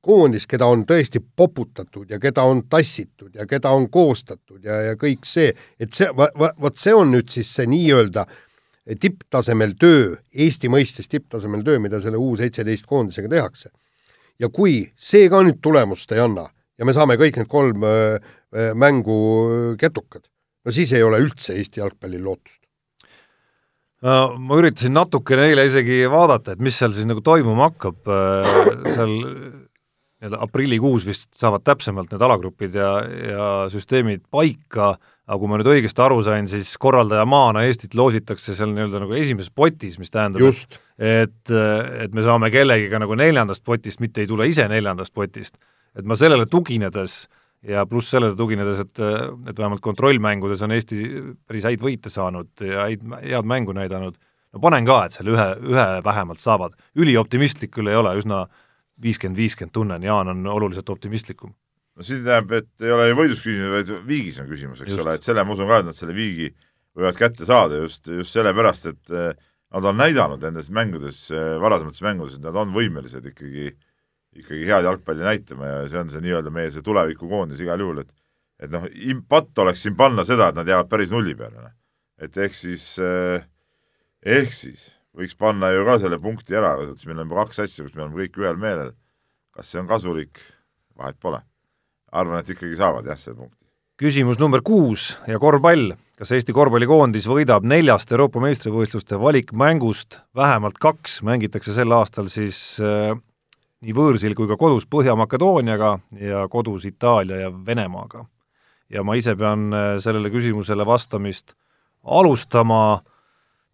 S2: koondis, keda on tõesti poputatud ja keda on tassitud ja keda on koostatud ja, ja kõik see, et see, vot see on nüüd siis see nii-öelda tipptasemel töö, Eesti mõistes tipptasemel töö, mida selle U seitseteist koondisega tehakse. ja kui see ka nüüd tulemust ei anna ja me saame kõik need kolm öö, mängu ketukad, no siis ei ole üldse Eesti jalgpallil lootust
S3: no ma üritasin natukene eile isegi vaadata, et mis seal siis nagu toimuma hakkab, seal nii-öelda aprillikuus vist saavad täpsemalt need alagrupid ja, ja süsteemid paika, aga kui ma nüüd õigesti aru sain, siis korraldajamaana Eestit loositakse seal nii-öelda nagu esimeses potis, mis tähendab, et, et me saame kellegiga nagu neljandast potist, mitte ei tule ise neljandast potist. et ma sellele tuginedes ja pluss sellele tuginedes, et, et vähemalt kontrollmängudes on Eesti päris häid võite saanud ja häid, head mängu näidanud, no panen ka, et selle ühe, ühe vähemalt saavad. ülioptimistlik küll ei ole, üsna viiskümmend, viiskümmend tunnen, Jaan on oluliselt optimistlikum.
S4: no siin tähendab, et ei ole võidus küsimus, vaid viigis on küsimus, eks just. ole, et selle ma usun ka, et nad selle viigi võivad kätte saada just, just sellepärast, et eh, nad on näidanud nendes mängudes, eh, varasemates mängudes, et nad on võimelised ikkagi, ikkagi head jalgpalli näitama ja see on see nii-öelda meie see tulevikukoondis igal juhul, et et noh, patt oleks siin panna seda, et nad jäävad päris nulli peale, noh. et ehk siis, eh, ehk siis võiks panna ju ka selle punkti ära, sest meil on kaks asja, kus me oleme kõik ühel meelel. kas see on kasulik, vahet pole. arvan, et ikkagi saavad jah, selle punkti.
S3: küsimus number kuus ja korvpall. kas Eesti korvpallikoondis võidab neljast Euroopa meistrivõistluste valikmängust vähemalt kaks, mängitakse sel aastal siis äh, nii võõrsil kui ka kodus Põhja-Makedooniaga ja kodus Itaalia ja Venemaaga. ja ma ise pean äh, sellele küsimusele vastamist alustama,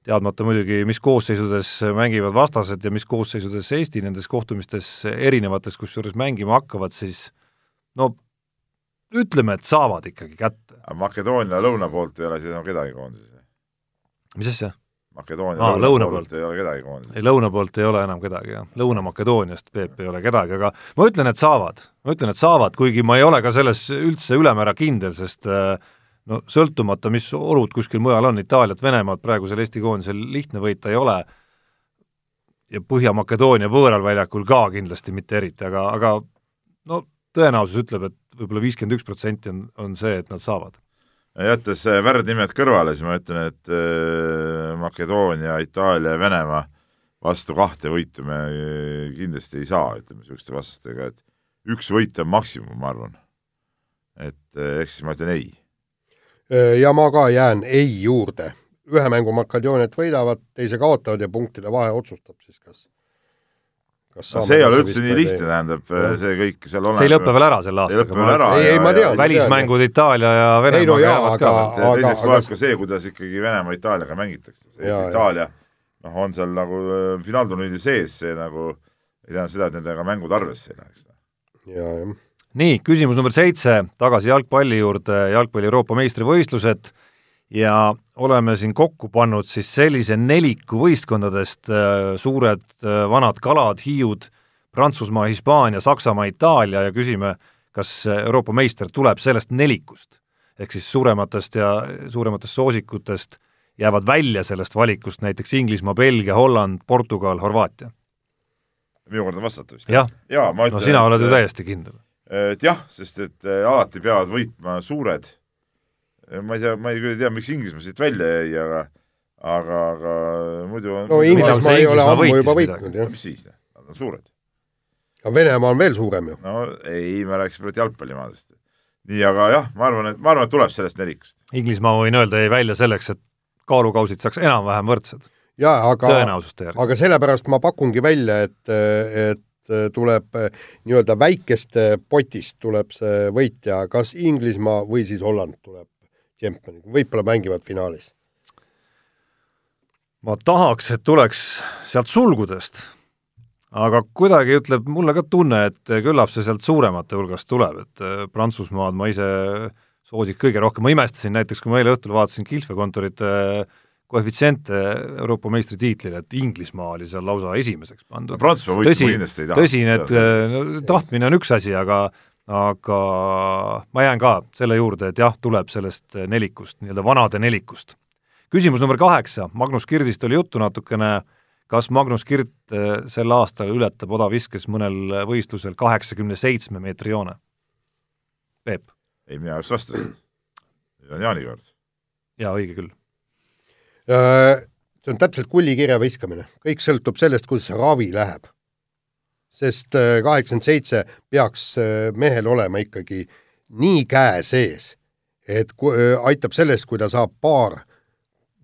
S3: teadmata muidugi, mis koosseisudes mängivad vastased ja mis koosseisudes Eesti nendes kohtumistes erinevates, kusjuures mängima hakkavad, siis no ütleme, et saavad ikkagi kätte.
S4: Makedoonia lõuna poolt ei ole siis enam kedagi koondises?
S3: mis asja?
S4: Makedoonia
S3: Aa,
S4: lõuna,
S3: lõuna poolt.
S4: poolt ei ole kedagi koondises?
S3: ei, lõuna poolt ei ole enam kedagi, jah. Lõuna-Makedooniast, Peep, ei ole kedagi, aga ma ütlen, et saavad. ma ütlen, et saavad, kuigi ma ei ole ka selles üldse ülemäära kindel, sest äh, no sõltumata, mis olud kuskil mujal on, Itaaliat, Venemaad praegusel Eesti koondisel lihtne võita ei ole, ja Põhja-Makedoonia võõral väljakul ka kindlasti mitte eriti, aga, aga no tõenäosus ütleb, et võib-olla viiskümmend üks protsenti on, on see, et nad saavad.
S4: jättes värdnimed kõrvale, siis ma ütlen, et äh, Makedoonia, Itaalia ja Venemaa vastu kahte võitu me äh, kindlasti ei saa, ütleme niisuguste vastastega, et üks võit on maksimum, ma arvan. et äh, ehk siis ma ütlen ei.
S2: Ja ma ka jään ei juurde. ühe mängu Makedooniat võidavad, teise kaotavad ja punktide vahe otsustab siis, kas kas
S4: no see ei ole üldse nii lihtne, tähendab äh, see kõik seal
S3: see ei lõpe veel ära selle aastaga.
S2: Ei, ei, ma tean.
S3: välismängud Itaalia ja
S2: Ei, no jaa,
S3: jäävad ka
S4: ja teiseks
S2: aga-
S4: loeb ka see, kuidas ikkagi Venemaa Itaaliaga mängitakse.
S2: Jaa,
S4: Itaalia noh, on seal nagu äh, finaalturniiri sees, see nagu ei tähenda seda, et nendega mängud arvesse ei läheks.
S2: ja, jah.
S3: Nii, küsimus number seitse, tagasi jalgpalli juurde, jalgpalli Euroopa meistrivõistlused ja oleme siin kokku pannud siis sellise neliku võistkondadest, äh, suured äh, vanad kalad, hiiud, Prantsusmaa, Hispaania, Saksamaa, Itaalia ja küsime, kas Euroopa meister tuleb sellest nelikust. ehk siis suurematest ja suurematest soosikutest jäävad välja sellest valikust näiteks Inglismaa, Belgia, Holland, Portugal, Horvaatia.
S4: minu kord on vastata vist?
S3: jah,
S4: ma
S3: no
S4: ütlen,
S3: sina oled ju
S4: et,
S3: täiesti kindel.
S4: Et jah, sest et äh, alati peavad võitma suured. ma ei tea, ma ei küll tea, miks Inglismaa siit välja jäi, aga aga, aga muidu on
S2: no
S3: Inglismaa
S2: ei ole ammu juba võitnud, jah.
S4: mis siis, nad on suured.
S2: aga Venemaa on veel suurem ju.
S4: no ei, ma rääkisin praegu jalgpallimaadest. nii, aga jah, ma arvan, et ma arvan, et tuleb sellest nelikust.
S3: Inglismaa, võin öelda, jäi välja selleks, et kaalukausid saaks enam-vähem võrdsed,
S2: jaa, aga aga sellepärast ma pakungi välja, et, et tuleb eh, nii-öelda väikeste potist tuleb see võitja, kas Inglismaa või siis Holland tuleb tšempioniga, võib-olla mängivad finaalis.
S3: ma tahaks, et tuleks sealt sulgudest, aga kuidagi ütleb mulle ka tunne, et küllap see sealt suuremate hulgast tuleb, et äh, Prantsusmaad ma ise soosiks kõige rohkem, ma imestasin näiteks, kui ma eile õhtul vaatasin kihlvekontorite koefitsiente Euroopa meistritiitlile, et Inglismaa oli seal lausa esimeseks pandud.
S4: Prantsusmaa võitu kindlasti ei taha.
S3: tõsi, need no, tahtmine on üks asi, aga aga ma jään ka selle juurde, et jah, tuleb sellest nelikust, nii-öelda vanade nelikust. küsimus number kaheksa, Magnus Kirdist oli juttu natukene, kas Magnus Kirt eh, sel aastal ületab odaviskes mõnel võistlusel kaheksakümne seitsme meetri joone? Peep?
S4: ei, mina just vastasin. nüüd on Jaani kord.
S3: jaa, õige küll.
S2: See on täpselt kullikirja viskamine, kõik sõltub sellest, kuidas ravi läheb. sest kaheksakümmend seitse peaks äh, mehel olema ikkagi nii käe sees, et äh, aitab sellest, kui ta saab paar,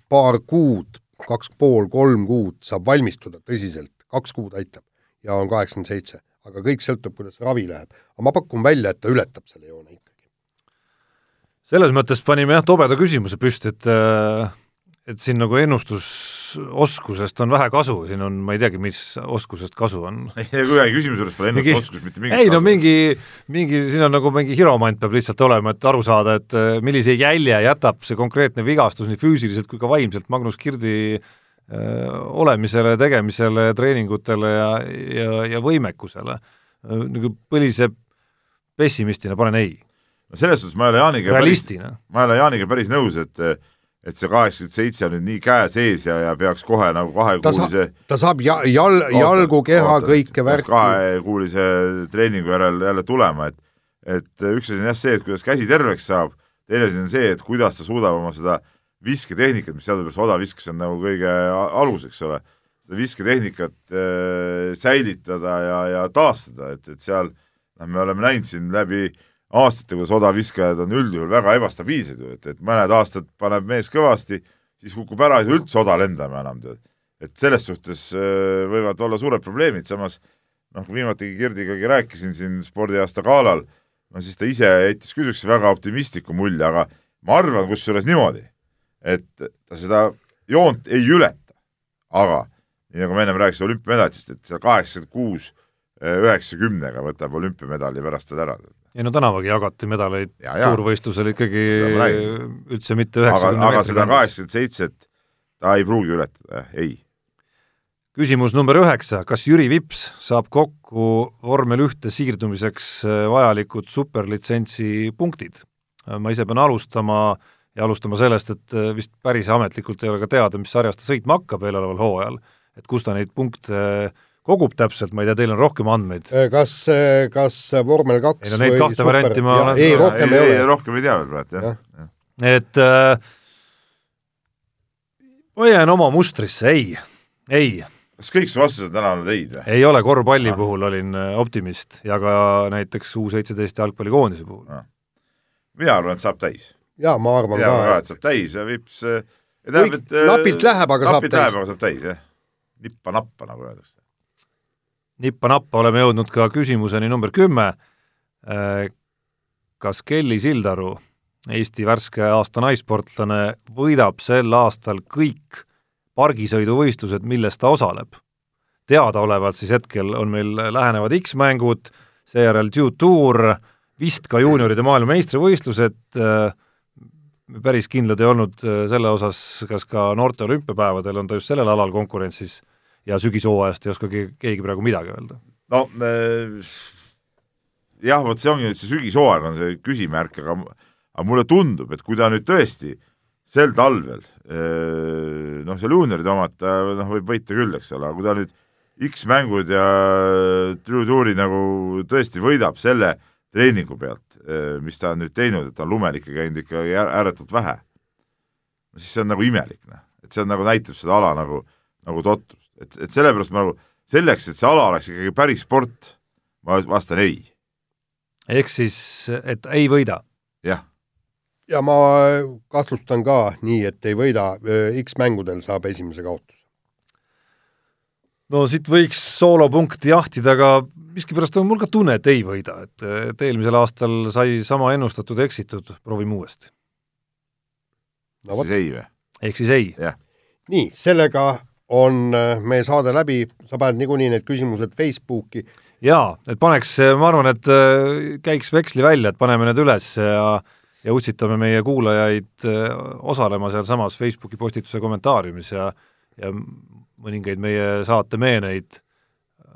S2: paar kuud, kaks pool, kolm kuud saab valmistuda tõsiselt, kaks kuud aitab ja on kaheksakümmend seitse, aga kõik sõltub, kuidas ravi läheb. aga ma pakun välja, et ta ületab selle joone ikkagi.
S3: selles mõttes panime jah, tobeda küsimuse püsti, et äh, et siin nagu ennustusoskusest on vähe kasu, siin on, ma ei teagi, mis oskusest kasu on.
S4: ei, ühegi küsimuse juures pole ennustusoskust mitte mingit
S3: ei no mingi, mingi, siin on nagu mingi hiromant peab lihtsalt olema, et aru saada, et äh, millise jälje jätab see konkreetne vigastus nii füüsiliselt kui ka vaimselt Magnus Kirdi äh, olemisele, tegemisele, treeningutele ja, ja, ja võimekusele. nagu põlise pessimistina panen ei,
S4: no selles suhtes ma ei ole Jaaniga
S3: realistina.
S4: ma ei ole Jaaniga päris nõus, et et see kaheksakümmend seitse on nüüd nii käe sees ja, ja peaks kohe nagu
S2: ta saab
S4: kahekuulise,
S2: ta saab ja, jal, jalgu, keha, kõike värki.
S4: kahekuulise treeningu järel jälle tulema, et et üks asi on jah see, et kuidas käsi terveks saab, teine asi on see, et kuidas ta suudab oma seda visketehnikat, mis teadupärast odaviskes on nagu kõige alus, eks ole, seda visketehnikat äh, säilitada ja, ja taastada, et, et seal noh, me oleme näinud siin läbi aastate, kuidas odaviskajad on üldjuhul väga ebastabiilsed ju, et, et mõned aastad paneb mees kõvasti, siis kukub ära, ei saa üldse oda lendama enam, tead. et selles suhtes äh, võivad olla suured probleemid, samas noh, viimati Girdikagi rääkisin siin spordiaasta galal, no siis ta ise jättis küll niisuguse väga optimistliku mulje, aga ma arvan kusjuures niimoodi, et ta seda joont ei ületa, aga nii nagu ma ennem rääkisin olümpiamedalist, et seal kaheksakümmend kuus üheksakümnega võtab olümpiamedali pärast teda ära.
S3: Ei no tänavagi jagati medaleid. Suurvõistlusel ikkagi üldse mitte
S4: üheksakümne aga, aga seda kaheksakümmend seitset ta ei pruugi ületada, ei.
S3: küsimus number üheksa, kas Jüri Vips saab kokku vormel ühte siirdumiseks äh, vajalikud superlitsentsi punktid? ma ise pean alustama ja alustama sellest, et äh, vist päris ametlikult ei ole ka teada, mis sarjas ta sõitma hakkab eeloleval hooajal, et kus ta neid punkte äh, kogub täpselt, ma ei tea, teil on rohkem andmeid?
S2: kas, kas vormel kaks
S3: ei no neid kahte super... varianti ma
S2: olen ei, rohkem ei, ei ole.
S4: rohkem ei tea veel praegu, jah ja.
S3: ja.. et äh, ma jään oma mustrisse, ei, ei.
S4: kas kõik su vastused täna olnud ei-d või?
S3: ei ole, korvpalli ah. puhul olin äh, optimist ja ka näiteks U seitseteist jalgpallikoondise puhul
S4: ah.. mina arvan, et saab täis.
S2: jaa, ma arvan
S4: mina ka. et saab täis ja Vips
S2: tähendab, et napilt läheb, aga
S4: saab täis. napilt läheb, aga saab täis, jah. nippa-nappa, nagu öeldakse
S3: nippa-nappa oleme jõudnud ka küsimuseni number kümme. Äh, kas Kelly Sildaru, Eesti värske aasta naissportlane, võidab sel aastal kõik pargisõiduvõistlused, milles ta osaleb? teadaolevalt siis hetkel on meil lähenevad X-mängud, seejärel Q-tuur, vist ka juunioride maailmameistrivõistlused, äh, päris kindlad ei olnud äh, selle osas, kas ka noorte olümpiapäevadel on ta just sellel alal konkurentsis ja sügishooajast ei oskagi keegi praegu midagi öelda.
S4: no äh, jah, vot see ongi nüüd see sügishooaeg on see küsimärk, aga aga mulle tundub, et kui ta nüüd tõesti sel talvel äh, noh, seal juunioride omad ta noh, võib võita küll, eks ole, aga kui ta nüüd X-mängud ja True Touri nagu tõesti võidab selle treeningu pealt, äh, mis ta on nüüd teinud, et ta on lumel ikka käinud ikka ääretult vähe, siis see on nagu imelik, noh. et see on nagu näitab seda ala nagu, nagu totrust et, et sellepärast ma nagu, selleks, et see ala oleks ikkagi päris sport, ma vastan ei.
S3: ehk siis, et ei võida?
S4: jah.
S2: ja ma kahtlustan ka nii, et ei võida, X-mängudel saab esimese kaotuse.
S3: no siit võiks soolopunkti jahtida, aga miskipärast on mul ka tunne, et ei võida, et, et eelmisel aastal sai sama ennustatud eksitud, proovime uuesti.
S4: no siis ei või?
S3: ehk siis ei?
S2: nii, sellega on äh, meie saade läbi, sa paned niikuinii need küsimused Facebooki.
S3: jaa, et paneks, ma arvan, et äh, käiks veksli välja, et paneme need üles ja ja utsitame meie kuulajaid äh, osalema sealsamas Facebooki postituse kommentaariumis ja ja mõningaid meie saate meeneid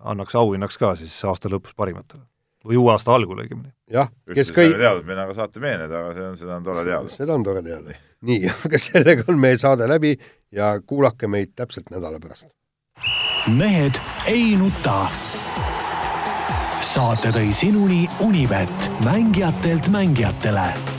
S3: annaks auhinnaks ka siis aasta lõpus parimatele. või uue aasta algul õigemini.
S2: jah, kes kõik
S4: teada, et meil on ka saate meened, aga see on, seda on tore teada.
S2: seda on tore teada. nii, aga sellega on meie saade läbi ja kuulake meid täpselt nädala pärast.
S1: mehed ei nuta. saate tõi sinuni Unibet, mängijatelt mängijatele